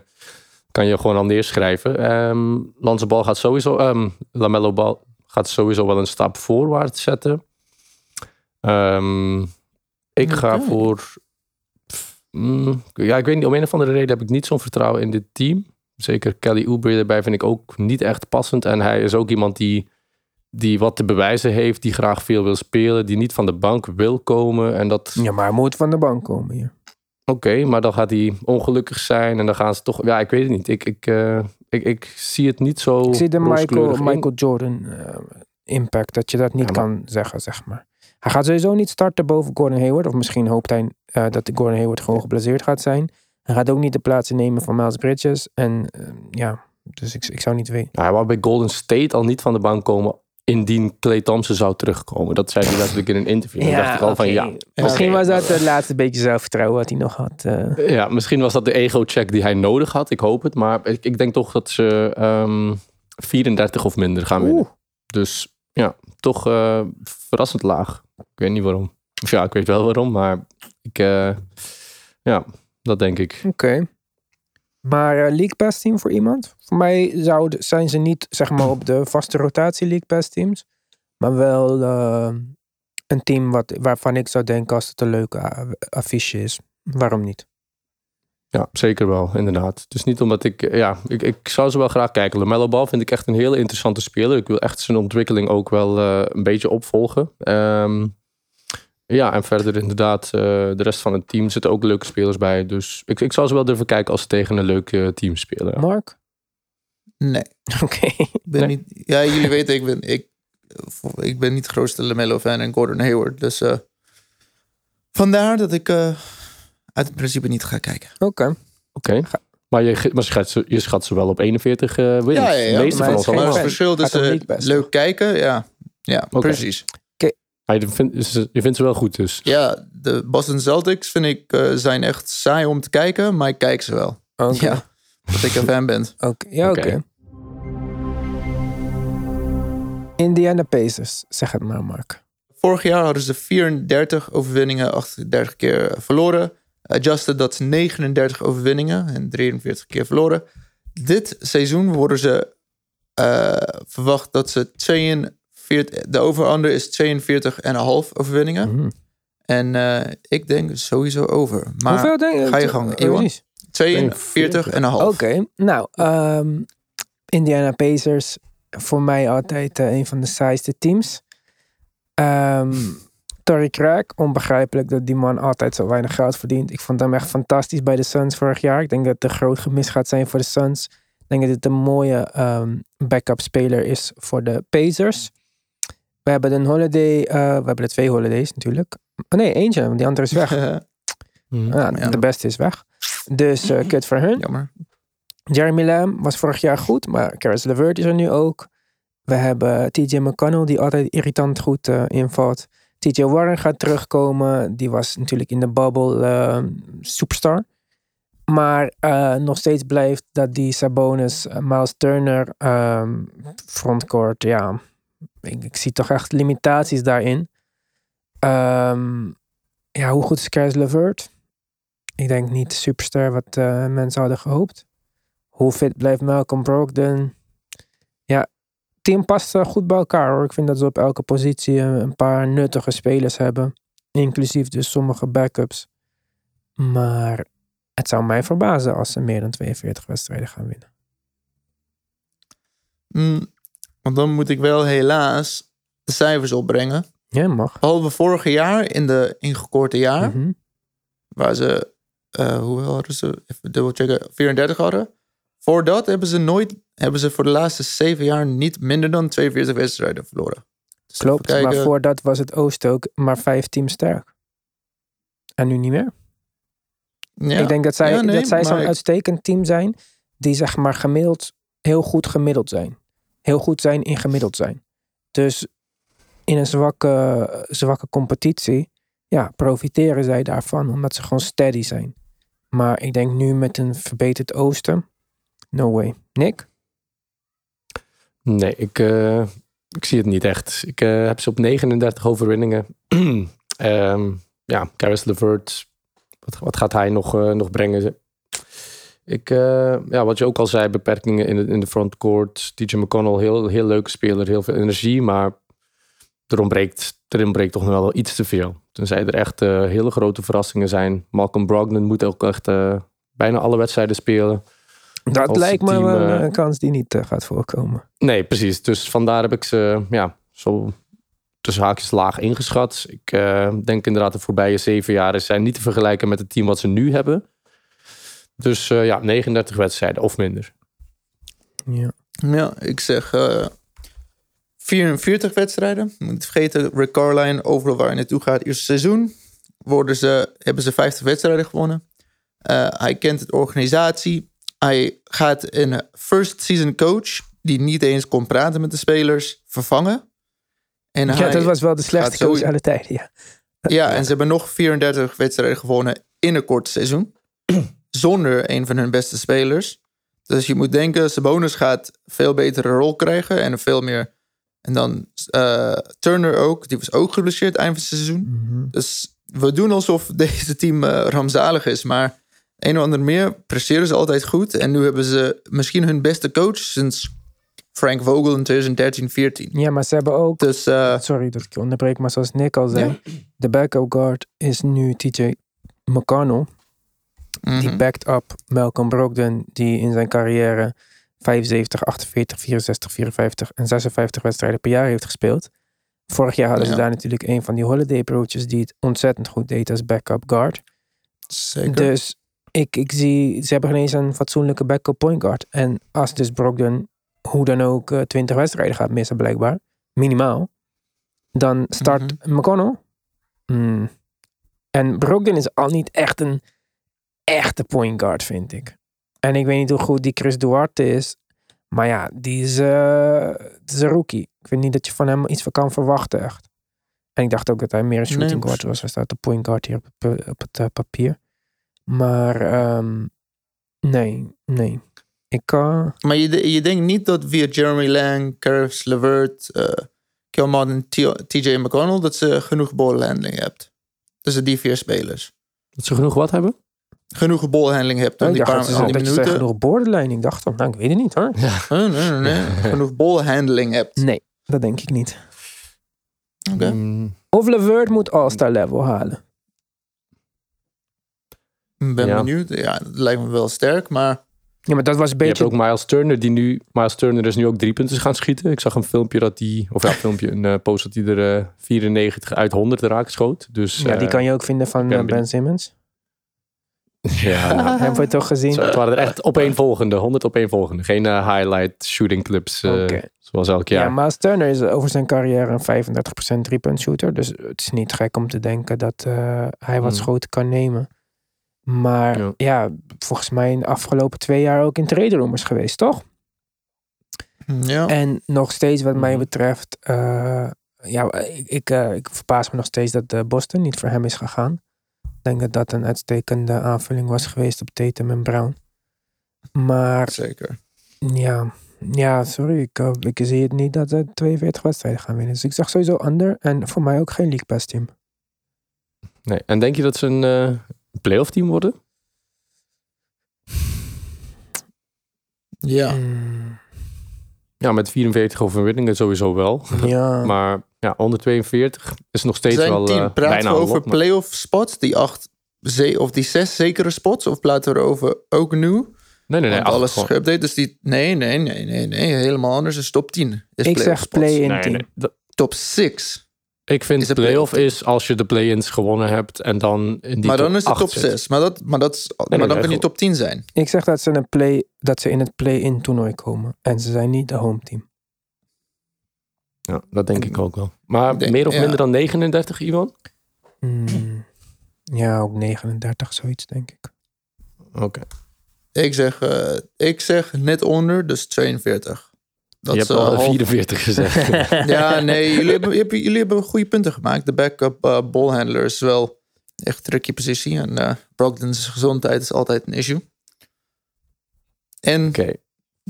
kan je gewoon al neerschrijven. Um, Lanse bal gaat sowieso, um, Lamello bal gaat sowieso wel een stap voorwaarts zetten. Um, ik ga okay. voor. Mm, ja, ik weet niet, om een of andere reden heb ik niet zo'n vertrouwen in dit team. Zeker Kelly Oubre erbij vind ik ook niet echt passend. En hij is ook iemand die, die wat te bewijzen heeft, die graag veel wil spelen, die niet van de bank wil komen. En dat... Ja, maar hij moet van de bank komen hier. Oké, okay, maar dan gaat hij ongelukkig zijn en dan gaan ze toch. Ja, ik weet het niet. Ik, ik, uh, ik, ik zie het niet zo. Ik zie de Michael, Michael Jordan uh, impact, dat je dat niet ja, maar... kan zeggen, zeg maar. Hij gaat sowieso niet starten boven Gordon Hayward. Of misschien hoopt hij uh, dat de Gordon Hayward gewoon geblesseerd gaat zijn. Hij gaat ook niet de plaatsen nemen van Miles Bridges. En ja, dus ik, ik zou niet weten. Ja, hij wou bij Golden State al niet van de bank komen indien Clay Thompson zou terugkomen. Dat zei hij letterlijk in een interview. Ja, dacht ik al okay. van ja. Misschien was dat het laatste beetje zelfvertrouwen wat hij nog had. Uh. Ja, misschien was dat de ego-check die hij nodig had. Ik hoop het. Maar ik, ik denk toch dat ze um, 34 of minder gaan winnen. Oeh. Dus ja, toch uh, verrassend laag. Ik weet niet waarom. Of ja, ik weet wel waarom, maar ik, uh, ja, dat denk ik. Oké. Okay. Maar uh, League Pass team voor iemand? Voor mij zouden, zijn ze niet zeg maar op de vaste rotatie League Pass teams. Maar wel uh, een team wat, waarvan ik zou denken als het een leuke affiche is. Waarom niet? Ja, zeker wel, inderdaad. Dus niet omdat ik, ja, ik, ik zou ze wel graag kijken. LaMelo Ball vind ik echt een hele interessante speler. Ik wil echt zijn ontwikkeling ook wel uh, een beetje opvolgen. Um, ja, en verder inderdaad, uh, de rest van het team zitten ook leuke spelers bij. Dus ik, ik zou ze wel durven kijken als ze tegen een leuk uh, team spelen. Ja. Mark? Nee. Oké. Okay. Nee? Ja, jullie weten, ik ben, ik, ik ben niet de grootste LaMelo-fan en Gordon Hayward. Dus uh, vandaar dat ik uit het principe niet ga kijken. Oké. Okay. Oké. Okay. Maar je, maar schat, ze, je schat ze wel op 41 uh, wins. Ja, ja, ja. De meeste maar van ons Maar het verschil tussen leuk kijken, ja. Ja, okay. precies. Maar je vindt, je vindt ze wel goed dus? Ja, de Boston Celtics vind ik uh, zijn echt saai om te kijken, maar ik kijk ze wel. Okay. Ja, dat ik een fan ben. Oké, okay. ja, oké. Okay. Indiana Pacers, zeg het maar, Mark. Vorig jaar hadden ze 34 overwinningen, 38 keer verloren. Adjusted, dat is 39 overwinningen en 43 keer verloren. Dit seizoen worden ze uh, verwacht dat ze 42 de over-under is 42,5 overwinningen. Mm. En uh, ik denk sowieso over. Maar Hoeveel denk je? ga je gang, Iwan. 42,5. Oké, okay. nou, um, Indiana Pacers voor mij altijd uh, een van de saaiste teams. Um, Torrey Craig, onbegrijpelijk dat die man altijd zo weinig geld verdient. Ik vond hem echt fantastisch bij de Suns vorig jaar. Ik denk dat het een groot gemis gaat zijn voor de Suns. Ik denk dat het een mooie um, backup speler is voor de Pacers. We hebben een holiday, uh, we hebben er twee holidays natuurlijk. Oh nee, eentje, want die andere is weg. mm. ja, de beste is weg. Dus uh, kut voor hun. Jammer. Jeremy Lamb was vorig jaar goed, maar Caris LeVert is er nu ook. We hebben TJ McConnell, die altijd irritant goed uh, invalt. TJ Warren gaat terugkomen. Die was natuurlijk in de bubble eh, superstar. Maar eh, nog steeds blijft dat die Sabonis, eh, Miles Turner, ehm, frontcourt, ja. Ik, zie toch echt limitaties daarin. Ehm, ja, hoe goed is Caris LeVert? Ik denk niet de superstar wat eh, mensen hadden gehoopt. Hoe fit blijft Malcolm Brogdon? Ja, team past eh, goed bij elkaar hoor. Ik vind dat ze op elke positie eh, een paar nuttige spelers hebben. Inclusief dus sommige backups. Maar het zou mij verbazen als ze meer dan 42 wedstrijden gaan winnen. Mm, want dan moet ik wel helaas de cijfers opbrengen. Ja, mag. Behalve vorig jaar in de ingekorte jaar, Mhm. waar ze, eh hoeveel hadden ze? Even dubbelchecken, 34 hadden. Voor dat hebben ze nooit, hebben ze voor de laatste zeven jaar niet minder dan 42 wedstrijden verloren. Dus Klopt, maar voor dat was het Oost ook maar vijf teams sterk. En nu niet meer. Ja. Ik denk dat zij, Ja, nee, dat zij zo'n ik- uitstekend team zijn. Die zeg maar gemiddeld, heel goed gemiddeld zijn. Heel goed zijn in gemiddeld zijn. Dus in een zwakke, zwakke competitie, ja, profiteren zij daarvan. Omdat ze gewoon steady zijn. Maar ik denk nu met een verbeterd oosten, no way. Nick? Nee, ik, eh, ik zie het niet echt. Ik eh, heb ze op 39 overwinningen. Ehm ja, Caris LeVert, wat, wat gaat hij nog, eh, nog brengen? Ik, eh, ja, wat je ook al zei, beperkingen in de, in de frontcourt. TJ McConnell, heel, heel leuke speler, heel veel energie, maar er ontbreekt, er ontbreekt toch nog wel iets te veel. Tenzij er echt eh, hele grote verrassingen zijn. Malcolm Brogdon moet ook echt eh, bijna alle wedstrijden spelen. Dat Als lijkt me wel een kans die niet gaat voorkomen. Nee, precies. Dus vandaar heb ik ze ja, zo tussen haakjes laag ingeschat. Ik denk inderdaad de voorbije zeven jaren zijn niet te vergelijken met het team wat ze nu hebben. Dus eh, ja, 39 wedstrijden of minder. Ja. Ja, ik zeg eh 44 wedstrijden. Moet niet vergeten, Rick Carline, overal waar hij naartoe gaat, eerste seizoen, worden ze, hebben ze 50 wedstrijden gewonnen. Eh, hij kent de organisatie. Hij gaat een first season coach, die niet eens kon praten met de spelers, vervangen. En ja, hij, dat was wel de slechtste coach aller tijden, ja. ja, en ze hebben nog 34 wedstrijden gewonnen in een kort seizoen. Zonder een van hun beste spelers. Dus je moet denken, Sabonis gaat veel betere rol krijgen. En veel meer. En dan eh, Turner ook. Die was ook geblesseerd eind van het seizoen. Dus we doen alsof deze team eh, rampzalig is. Maar een of ander meer presteren ze altijd goed. En nu hebben ze misschien hun beste coach sinds Frank Vogel in 2013, 14. Ja, maar ze hebben ook Dus eh, Sorry dat ik je onderbreek, maar zoals Nick al zei, de backup guard is nu TJ McConnell. Die mhm. backed up Malcolm Brogdon, die in zijn carrière 75, 48, 64, 54 en 56 wedstrijden per jaar heeft gespeeld. Vorig jaar hadden ze daar natuurlijk een van die holiday approaches die het ontzettend goed deed als backup guard. zeker. Dus ik, ik zie, ze hebben geen eens een fatsoenlijke backup point guard. En als dus Brogdon hoe dan ook eh, 20 wedstrijden gaat missen blijkbaar, minimaal, dan start McConnell. Hmm. En Brogdon is al niet echt een echte point guard, vind ik. En ik weet niet hoe goed die Chris Duarte is. Maar ja, die is, eh, het is een rookie. Ik vind niet dat je van hem iets van kan verwachten, echt. En ik dacht ook dat hij meer een shooting Nee, guard was. Hij staat de point guard hier op het, op het eh, papier. Maar ehm, nee, nee. Ik, eh, Maar je, je denkt niet dat via Jeremy Lang, Caris LeVert, uh, Kelman en TJ McConnell... dat ze genoeg balhandling hebt. Tussen die vier spelers. Dat ze genoeg wat hebben? Genoeg balhandling hebt om ik die dacht paar al die je zei minuten... genoeg borderline. Ik dacht dan, nou, ik weet het niet hoor. Nee, nee, nee, nee. genoeg balhandling hebt. Nee, dat denk ik niet. Oké. Mm, Of Levert moet All-Star level halen. Ik ben Ja. benieuwd. Ja, dat lijkt me wel sterk, maar... Ja, maar dat was een Je hebt beetje... ook Miles Turner, die nu... Miles Turner is nu ook drie punten gaan schieten. Ik zag een filmpje dat die... Of ja, een filmpje, een eh, post dat hij er eh, 94 uit 100 raak schoot. Dus, ja, die eh, kan je ook vinden van ben eh. Simmons. Ja, nou, Hebben we het toch gezien? Zo, het waren er echt opeenvolgende, 100 opeenvolgende. Geen eh, highlight shooting clips eh, zoals elk Ja, jaar. Miles Turner is over zijn carrière een 35% driepunt shooter. Dus het is niet gek om te denken dat eh, hij wat Hmm. schoten kan nemen. Maar ja. Ja. volgens mij in de afgelopen twee jaar ook in trade rumors geweest, toch? Ja. En nog steeds wat mij Mhm. betreft, eh, ja, ik, ik, ik verbaas me nog steeds dat Boston niet voor hem is gegaan. Ik denk dat dat een uitstekende aanvulling was geweest op Tatum en Brown. Maar Zeker. ja, ja sorry, ik, eh, ik zie het niet dat ze 42 wedstrijden gaan winnen. Dus ik zag sowieso under en voor mij ook geen League Pass team. Nee. En denk je dat ze een eh playoff team worden? Ja. Mm, Ja, met 44 overwinningen sowieso wel. ja, Maar ja, onder 42 is nog steeds Zijn wel team, eh, praten bijna we over lot, playoff spots, die acht of die zes zekere spots, of praten we erover ook nu? Nee, nee, nee. Acht alles geüpdate, dus die... Nee, nee, nee, nee, nee, helemaal anders. is top 10. Is ik zeg play-in Nee, team. nee, Top 6. ik vind Is een playoff is als je de play-ins gewonnen hebt en dan in die Maar dan top is het top zit. 6. Maar, dat, maar, dat, maar nee, dan kan je top 10 zijn. Ik zeg dat ze, een play, dat ze in het play-in toernooi komen. En ze zijn niet de home team. Ja, dat denk ik ook wel. Maar denk- meer of ja. minder dan 39, Ivan? Mm, ja, ook 39, zoiets denk ik. Oké. Ik zeg, eh, ik zeg net onder, dus 42. Dat Je is, hebt eh, al half- 44 gezegd. Ja, nee, jullie hebben, jullie, hebben, jullie hebben goede punten gemaakt. De backup uh, ballhandler is wel echt een tricky positie. En eh Brogdon's gezondheid is altijd een issue. En Oké.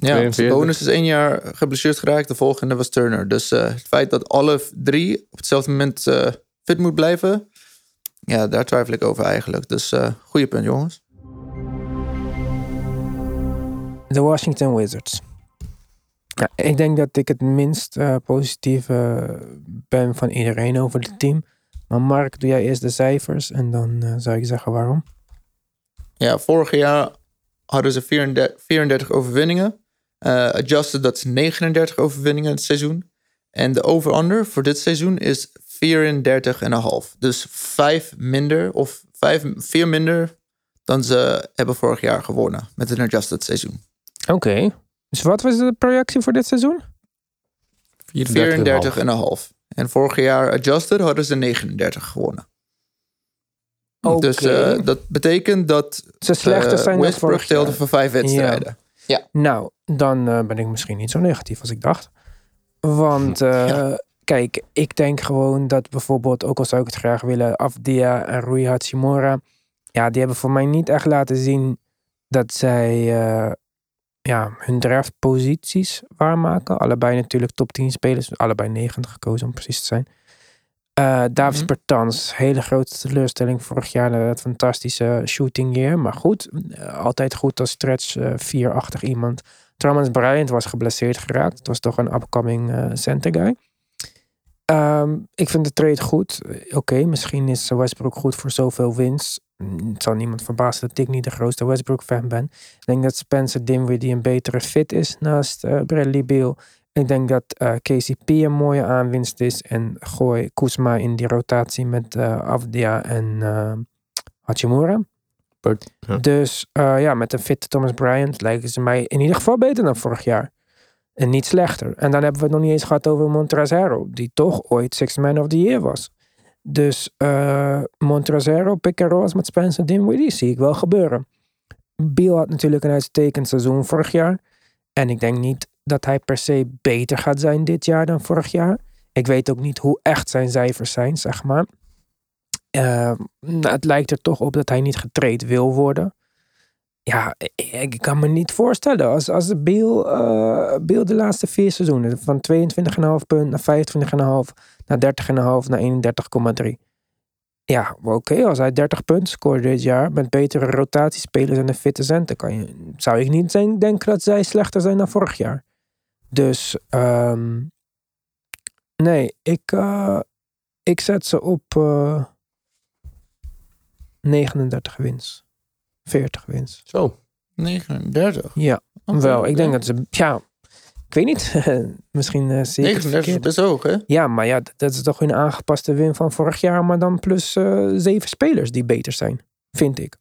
Ja, zijn 42. bonus is één jaar geblesseerd geraakt. De volgende was Turner. Dus eh, het feit dat alle drie op hetzelfde moment eh, fit moet blijven... Ja, daar twijfel ik over eigenlijk. Dus eh goede punt, jongens. De Washington Wizards. Ja, ik denk dat ik het minst eh, positief eh, ben van iedereen over het team. Maar Mark, doe jij eerst de cijfers en dan eh, zou ik zeggen waarom. Ja, vorig jaar hadden ze 34, 34 overwinningen. Eh, adjusted, dat is 39 overwinningen het seizoen. En de over-under voor dit seizoen is 34,5. Dus vijf minder, of vijf, vier minder dan ze hebben vorig jaar gewonnen met een adjusted seizoen. Oké. Dus wat was de projectie voor dit seizoen? 34,5. En vorig jaar adjusted hadden ze 39 gewonnen. Oké. Dus eh, dat betekent dat Ze slechter eh, zijn dan Westbrook vorig jaar. telde voor vijf wedstrijden. Nou, dan eh, ben ik misschien niet zo negatief als ik dacht. Want eh, Ja. kijk, ik denk gewoon dat bijvoorbeeld, ook al zou ik het graag willen, Afdia en Rui Hachimura, ja, die hebben voor mij niet echt laten zien dat zij eh, ja, hun draftposities waarmaken. Allebei natuurlijk top 10 spelers, allebei 90 gekozen om precies te zijn. Eh Davis Mhm. Bertans, hele grote teleurstelling vorig jaar dat fantastische shooting year. Maar goed, eh, altijd goed als stretch eh, 4-achtig iemand. Thomas Bryant was geblesseerd geraakt. Het was toch een upcoming center guy. Ehm, ik vind de trade goed. Oké, misschien is Westbrook goed voor zoveel winst. Mm, Het zal niemand verbazen dat ik niet de grootste Westbrook-fan ben. Ik denk dat Spencer Dinwiddie een betere fit is naast Bradley Beal. Ik denk dat eh, KCP een mooie aanwinst is. En gooi Kuzma in die rotatie met eh Avdia en eh, Hachimura. But. Dus ja, met een fitte Thomas Bryant lijken ze mij in ieder geval beter dan vorig jaar. En niet slechter. En dan hebben we het nog niet eens gehad over Montrezero, die toch ooit Sixth Man of the Year was. Dus and rolls met Spencer Dinwiddie zie ik wel gebeuren. Beal had natuurlijk een uitstekend seizoen vorig jaar. En ik denk niet dat hij per se beter gaat zijn dit jaar dan vorig jaar. Ik weet ook niet hoe echt zijn cijfers zijn, zeg maar. Eh, nou, het lijkt er toch op dat hij niet getraind wil worden. Ja, ik, kan me niet voorstellen als, als eh Beal de laatste vier seizoenen van 22,5 punt naar 25,5 naar 30,5 naar 31,3. Ja, oké, als hij 30 punten scoort dit jaar met betere rotatiespelers en een fitte center, kan je, zou ik niet denken dat zij slechter zijn dan vorig jaar. Dus ehm, nee, ik, eh, ik zet ze op eh 39 wins. 40 wins. Zo. 39. Ja, Oké, wel. Ik denk dat ze, ja, ik weet niet. Misschien eh zie ik het 39 is best hoog, hè? Ja, maar ja, dat is toch een aangepaste win van vorig jaar, maar dan plus zeven spelers die beter zijn, vind ik.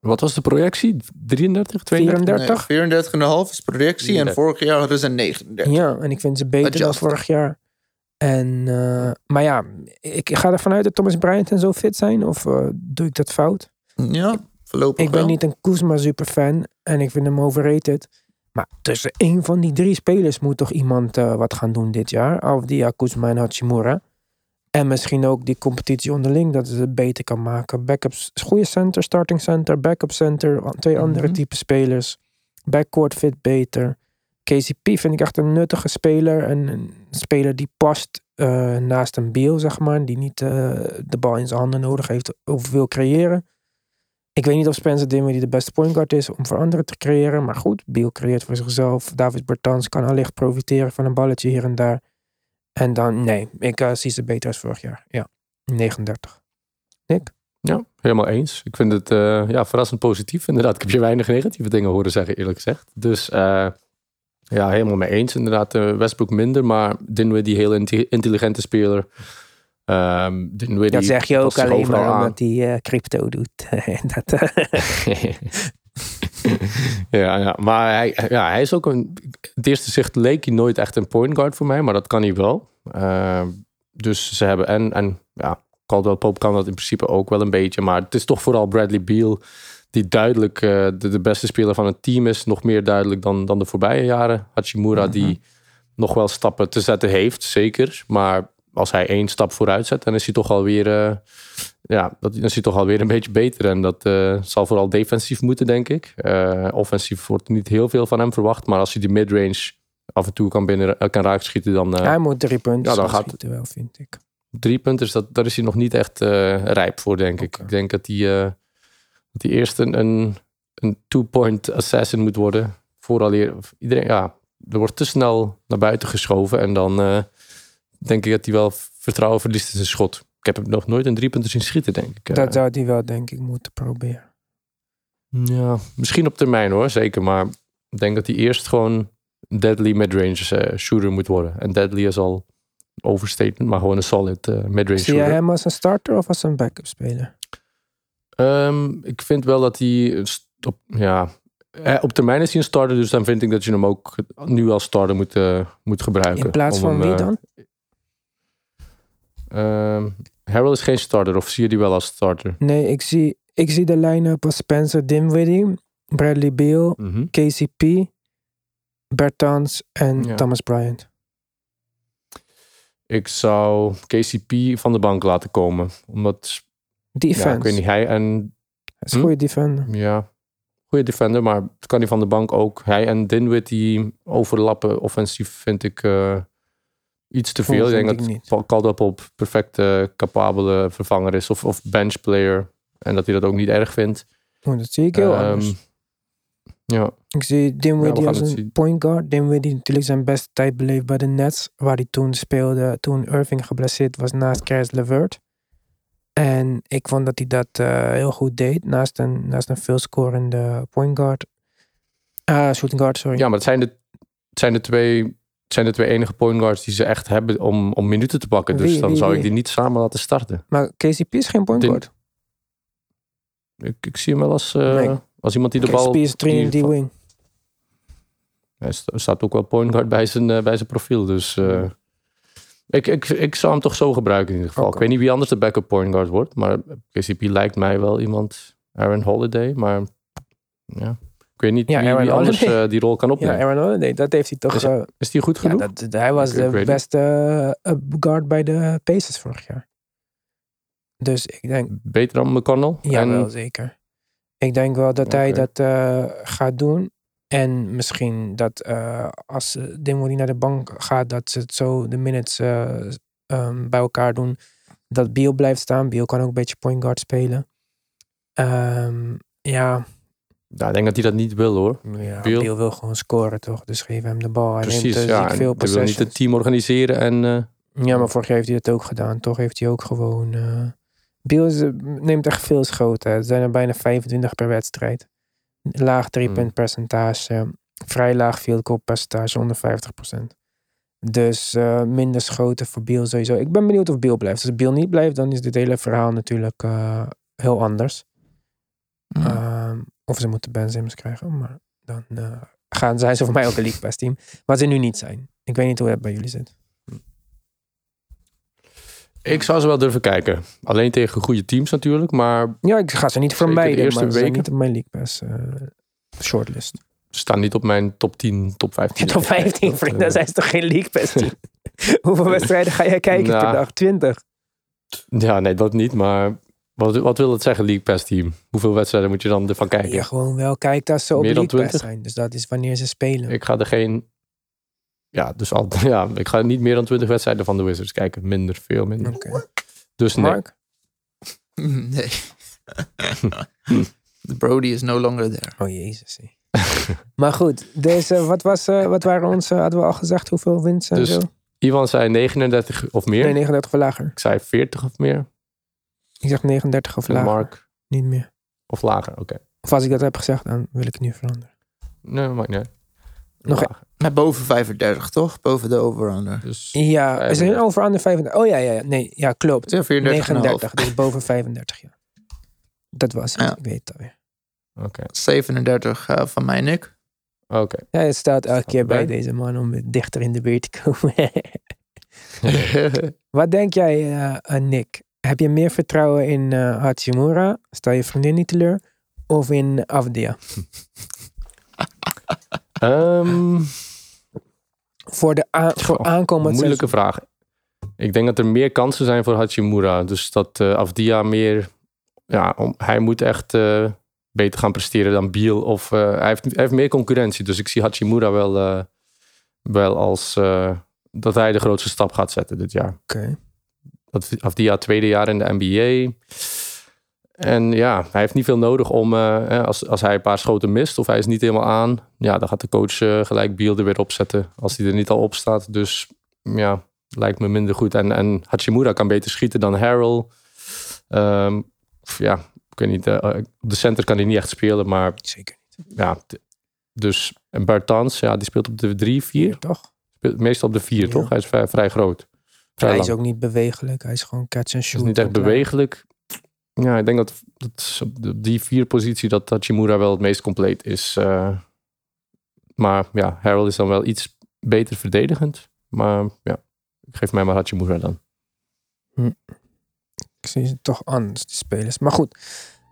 Wat was de projectie? 33, 32? 34? Nee, 34,5 is projectie en 34. vorig jaar hadden ze 39. Ja, en ik vind ze beter dan vorig jaar. En, eh, maar ja, ik ga ervan uit dat Thomas Bryant en zo fit zijn, of eh, doe ik dat fout? Ja, voorlopig Ik ben wel. niet een Kuzma superfan en ik vind hem overrated. Maar tussen één van die drie spelers moet toch iemand eh, wat gaan doen dit jaar? Alvdia, Kuzma en Hachimura. En misschien ook die competitie onderling, dat het het beter kan maken. Backups, goede center, starting center, backup center, twee andere Mhm. type spelers. Backcourt fit beter. KCP vind ik echt een nuttige speler. En een speler die past eh, naast een Beal, zeg maar. Die niet eh, de bal in zijn handen nodig heeft of wil creëren. Ik weet niet of Spencer Dinwiddie de beste point guard is om voor anderen te creëren. Maar goed, Beal creëert voor zichzelf. David Bertans kan allicht profiteren van een balletje hier en daar. En dan, nee, ik eh, zie ze beter als vorig jaar. Ja, 39. Nick? Ja, helemaal eens. Ik vind het eh, ja, verrassend positief. Inderdaad, ik heb je weinig negatieve dingen horen zeggen, eerlijk gezegd. Dus eh, ja, helemaal mee eens. Inderdaad, Westbrook minder, maar Dinwiddie, heel intelligente speler. Ehm Dinwiddie Dat zeg je ook alleen maar aan. omdat hij crypto doet. dat, ja, ja, maar hij, ja, hij is ook een. Het eerste zicht leek hij nooit echt een point guard voor mij, maar dat kan hij wel. Ehm, dus ze hebben en, en ja, Caldwell Pope kan dat in principe ook wel een beetje, maar het is toch vooral Bradley Beal die duidelijk eh, de, de beste speler van het team is, nog meer duidelijk dan, dan de voorbije jaren. Hachimura die nog wel stappen te zetten heeft, zeker, maar als hij één stap vooruit zet, dan is hij toch alweer, eh ja, dat, dan is hij toch alweer een beetje beter. En dat eh, zal vooral defensief moeten, denk ik. Eh, offensief wordt niet heel veel van hem verwacht, maar als hij die midrange af en toe kan, binnen, eh, kan raakschieten, dan eh, hij moet drie punten Ja, dan gaat- schieten wel, vind ik. drie punten, dat, daar is hij nog niet echt rijp voor, denk ik. Ik denk dat hij, dat hij eerst een, een, een two-point assassin moet worden. Vooraleer, of iedereen, ja, er wordt te snel naar buiten geschoven en dan denk ik dat hij wel vertrouwen verliest in zijn schot. Ik heb hem nog nooit een drie punten zien schieten, denk ik. Eh, Dat zou hij wel, denk ik, moeten proberen. Ja, misschien op termijn hoor, zeker. Maar ik denk dat hij eerst gewoon deadly midrange eh, shooter moet worden. En deadly is al overstatement, maar gewoon een solid eh, midrange Zie jij shooter. hem als een starter of als een backup speler? Ehm, ik vind wel dat hij op, ja, eh, op termijn is hij een starter, dus dan vind ik dat je hem ook nu als starter moet, eh, moet gebruiken. In plaats van hem, wie eh, dan? Ehm, Harrell is geen starter, of zie je die wel als starter? Nee, ik zie, ik zie de line-up als Spencer Dinwiddie, Bradley Beal, Mhm. KCP, Bertans en Ja. Thomas Bryant. Ik zou KCP van de bank laten komen. Omdat, Defense. ja, ik weet niet, hij en Hij is een Hm? goede defender. Ja, goede defender, maar kan hij van de bank ook. Hij en Dinwiddie overlappen offensief vind ik eh, iets te veel. Ik denk dat Caldwell op perfecte, capabele vervanger is of, of benchplayer. En dat hij dat ook niet erg vindt. Oh, dat zie ik heel Ehm, anders. Ja, Ik zie Dinwiddie gaan als een point guard. Dinwiddie natuurlijk zijn beste tijd beleefd bij de Nets. Waar hij toen speelde, toen Irving geblesseerd was naast Caris LeVert. En ik vond dat hij dat eh, heel goed deed. Naast een, naast een veel scorende point guard. Ah, shooting guard, sorry. ja maar het zijn de, het zijn de twee... Het zijn de twee enige point guards die ze echt hebben om, om minuten te pakken. Dus dan wie, zou ik die niet samen laten starten. Maar KCP is geen point guard. Ik, ik zie hem wel als, eh, Nee. als iemand die de bal... KCP is 3 in die- die wing. Hij sta- staat ook wel point guard bij zijn, eh, bij zijn profiel. Dus eh, ik, ik, ik zou hem toch zo gebruiken in ieder geval. Ik weet niet wie anders de backup point guard wordt. Maar KCP lijkt mij wel iemand. Aaron Holiday. Maar ja, ik weet niet Ja, wie, anders eh, die rol kan Ja, opnemen. Aaron Holiday, dat heeft hij toch... Is- Is die goed ja, genoeg? dat, hij was de beste eh, guard bij de Pacers vorig jaar. Dus ik denk, Beter dan McConnell? Ja, En- wel zeker. Ik denk wel dat hij dat eh, gaat doen. En misschien dat als Dinwiddie naar de bank gaat, dat ze het zo de minutes eh, ehm, bij elkaar doen. Dat Beal blijft staan. Beal kan ook een beetje point guard spelen. Ehm, ja, Nou, ik denk dat hij dat niet wil hoor. ja Beal? Beal. wil gewoon scoren toch? Dus geef hem de bal. Hij Precies, neemt, eh, ja. veel Hij wil niet het team organiseren en... eh, Ja, maar vorig jaar heeft hij dat ook gedaan. Toch heeft hij ook gewoon... eh Bill is, eh, neemt echt veel schoten. Het zijn er bijna 25 per wedstrijd. Laag drie Hmm. punt percentage. Vrij laag field goal percentage, onder 50%. Dus eh, minder schoten voor Bill sowieso. Ik ben benieuwd of Bill blijft. Als Bill niet blijft, dan is dit hele verhaal natuurlijk eh, heel anders. Of ze moeten Ben Simmons krijgen. Maar dan eh, gaan, zijn ze voor mij ook een League Pass team. Wat ze nu niet zijn. Ik weet niet hoe het bij jullie zit. ik zou ze wel durven kijken. Alleen tegen goede teams natuurlijk. Maar Ja, ik ga ze niet Zeker de vermijden, eerste maar weken. niet op mijn League Pass eh, shortlist. ze staan niet op mijn top 10, top 15. Top 15, vriend, dan zijn ze toch geen League Pass team? Hoeveel wedstrijden ga jij kijken per Nou. dag? 20? Ja, nee, dat niet. Maar wat, wat wil het zeggen, League Pass team? Hoeveel wedstrijden moet je dan ervan kijken? Je gewoon wel kijkt als ze op Meer dan League Pass 20? zijn. Dus dat is wanneer ze spelen. Ik ga er geen... Ja, dus al, ja, ik ga niet meer dan 20 wedstrijden van de Wizards kijken. Minder, veel minder. Oké. Dus nee. Mark? Nee. The Brody is no longer there. Oh jezus. maar goed, dus eh, wat, was, eh, wat waren onze, hadden we al gezegd, hoeveel winst en Dus zo? Ivan zei 39 of meer. Nee, 39 of lager. Ik zei 40 of meer. Ik zeg 39 of lager. Mark Niet meer. of lager, oké. Of als ik dat heb gezegd, dan wil ik het nu veranderen. Nee, maakt niet uit. Nog Lager. Maar boven 35, toch? Boven de over-under. Dus Ja, is er 35. een over under 35? Oh ja, ja, ja. Nee, ja, klopt. Ja, 34,5. 39, dus boven 35, ja. Dat was het, Ja. ik weet het alweer. oké. 37 eh, van mij, Nick. Oké. Ja, het staat elke keer bij deze man om dichter in de buurt te komen. Wat denk jij, eh, eh, Nick? Heb je meer vertrouwen in eh, Hachimura? Stel je vriendin niet teleur? Of in Avdia? Ehm, Voor, de a- voor aankomend moeilijke seizoen. vraag. Ik denk dat er meer kansen zijn voor Hachimura. Dus dat eh Afdia meer... Ja, om, hij moet echt eh, beter gaan presteren dan Biel. Of hij, heeft, hij heeft meer concurrentie. Dus ik zie Hachimura wel, wel als... dat hij de grootste stap gaat zetten dit jaar. Oké. Dat Afdia tweede jaar in de NBA. En ja, hij heeft niet veel nodig om, eh, als, als hij een paar schoten mist of hij is niet helemaal aan, ja, dan gaat de coach eh, gelijk Biel er weer opzetten als hij er niet al op staat. Dus ja, lijkt me minder goed. En, en Hachimura kan beter schieten dan Harrell. Ehm, of ja, ik weet niet, eh, op de center kan hij niet echt spelen, maar Zeker niet. ja, dus en Bertans, ja, die speelt op de 3, 4. Toch? Speelt meestal op de 4, Ja. toch? Hij is vrij, vrij groot. Vrij Hij lang. is ook niet bewegelijk. Hij is gewoon catch and shoot. is niet echt bewegelijk. Ja, ik denk dat, dat op die vier positie dat Hachimura wel het meest compleet is. eh. maar ja, Harold is dan wel iets beter verdedigend. Maar ja, geef mij maar Hachimura dan. Ik zie ze toch anders, de spelers. Maar goed,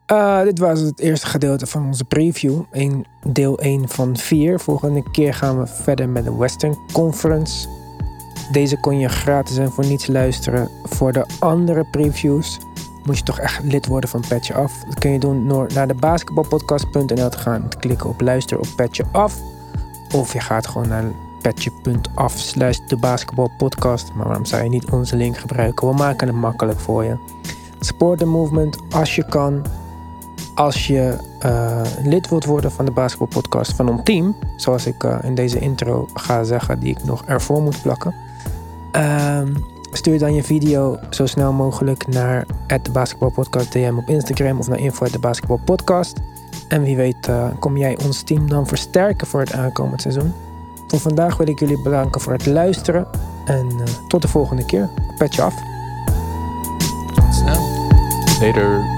eh, dit was het eerste gedeelte van onze preview. Een, deel 1 van 4. Volgende keer gaan we verder met de Western Conference. Deze kon je gratis en voor niets luisteren. Voor de andere previews moet je toch echt lid worden van Petje Af. Dat kun je doen door naar de basketbalpodcast.nl te gaan. Klikken op luister op Petje Af. Of je gaat gewoon naar petje.af slash de basketbalpodcast. Maar waarom zou je niet onze link gebruiken? We maken het makkelijk voor je. Support the movement als je kan. Als je eh, lid wilt worden van de basketbalpodcast van ons team. Zoals ik eh, in deze intro ga zeggen, die ik nog ervoor moet plakken. Ehm, stuur dan je video zo snel mogelijk naar de basketbalpodcast DM op Instagram of naar info de basketbalpodcast. En wie weet eh, kom jij ons team dan versterken voor het aankomend seizoen. Voor vandaag wil ik jullie bedanken voor het luisteren. En eh, tot de volgende keer. Petje af. Snel. Later.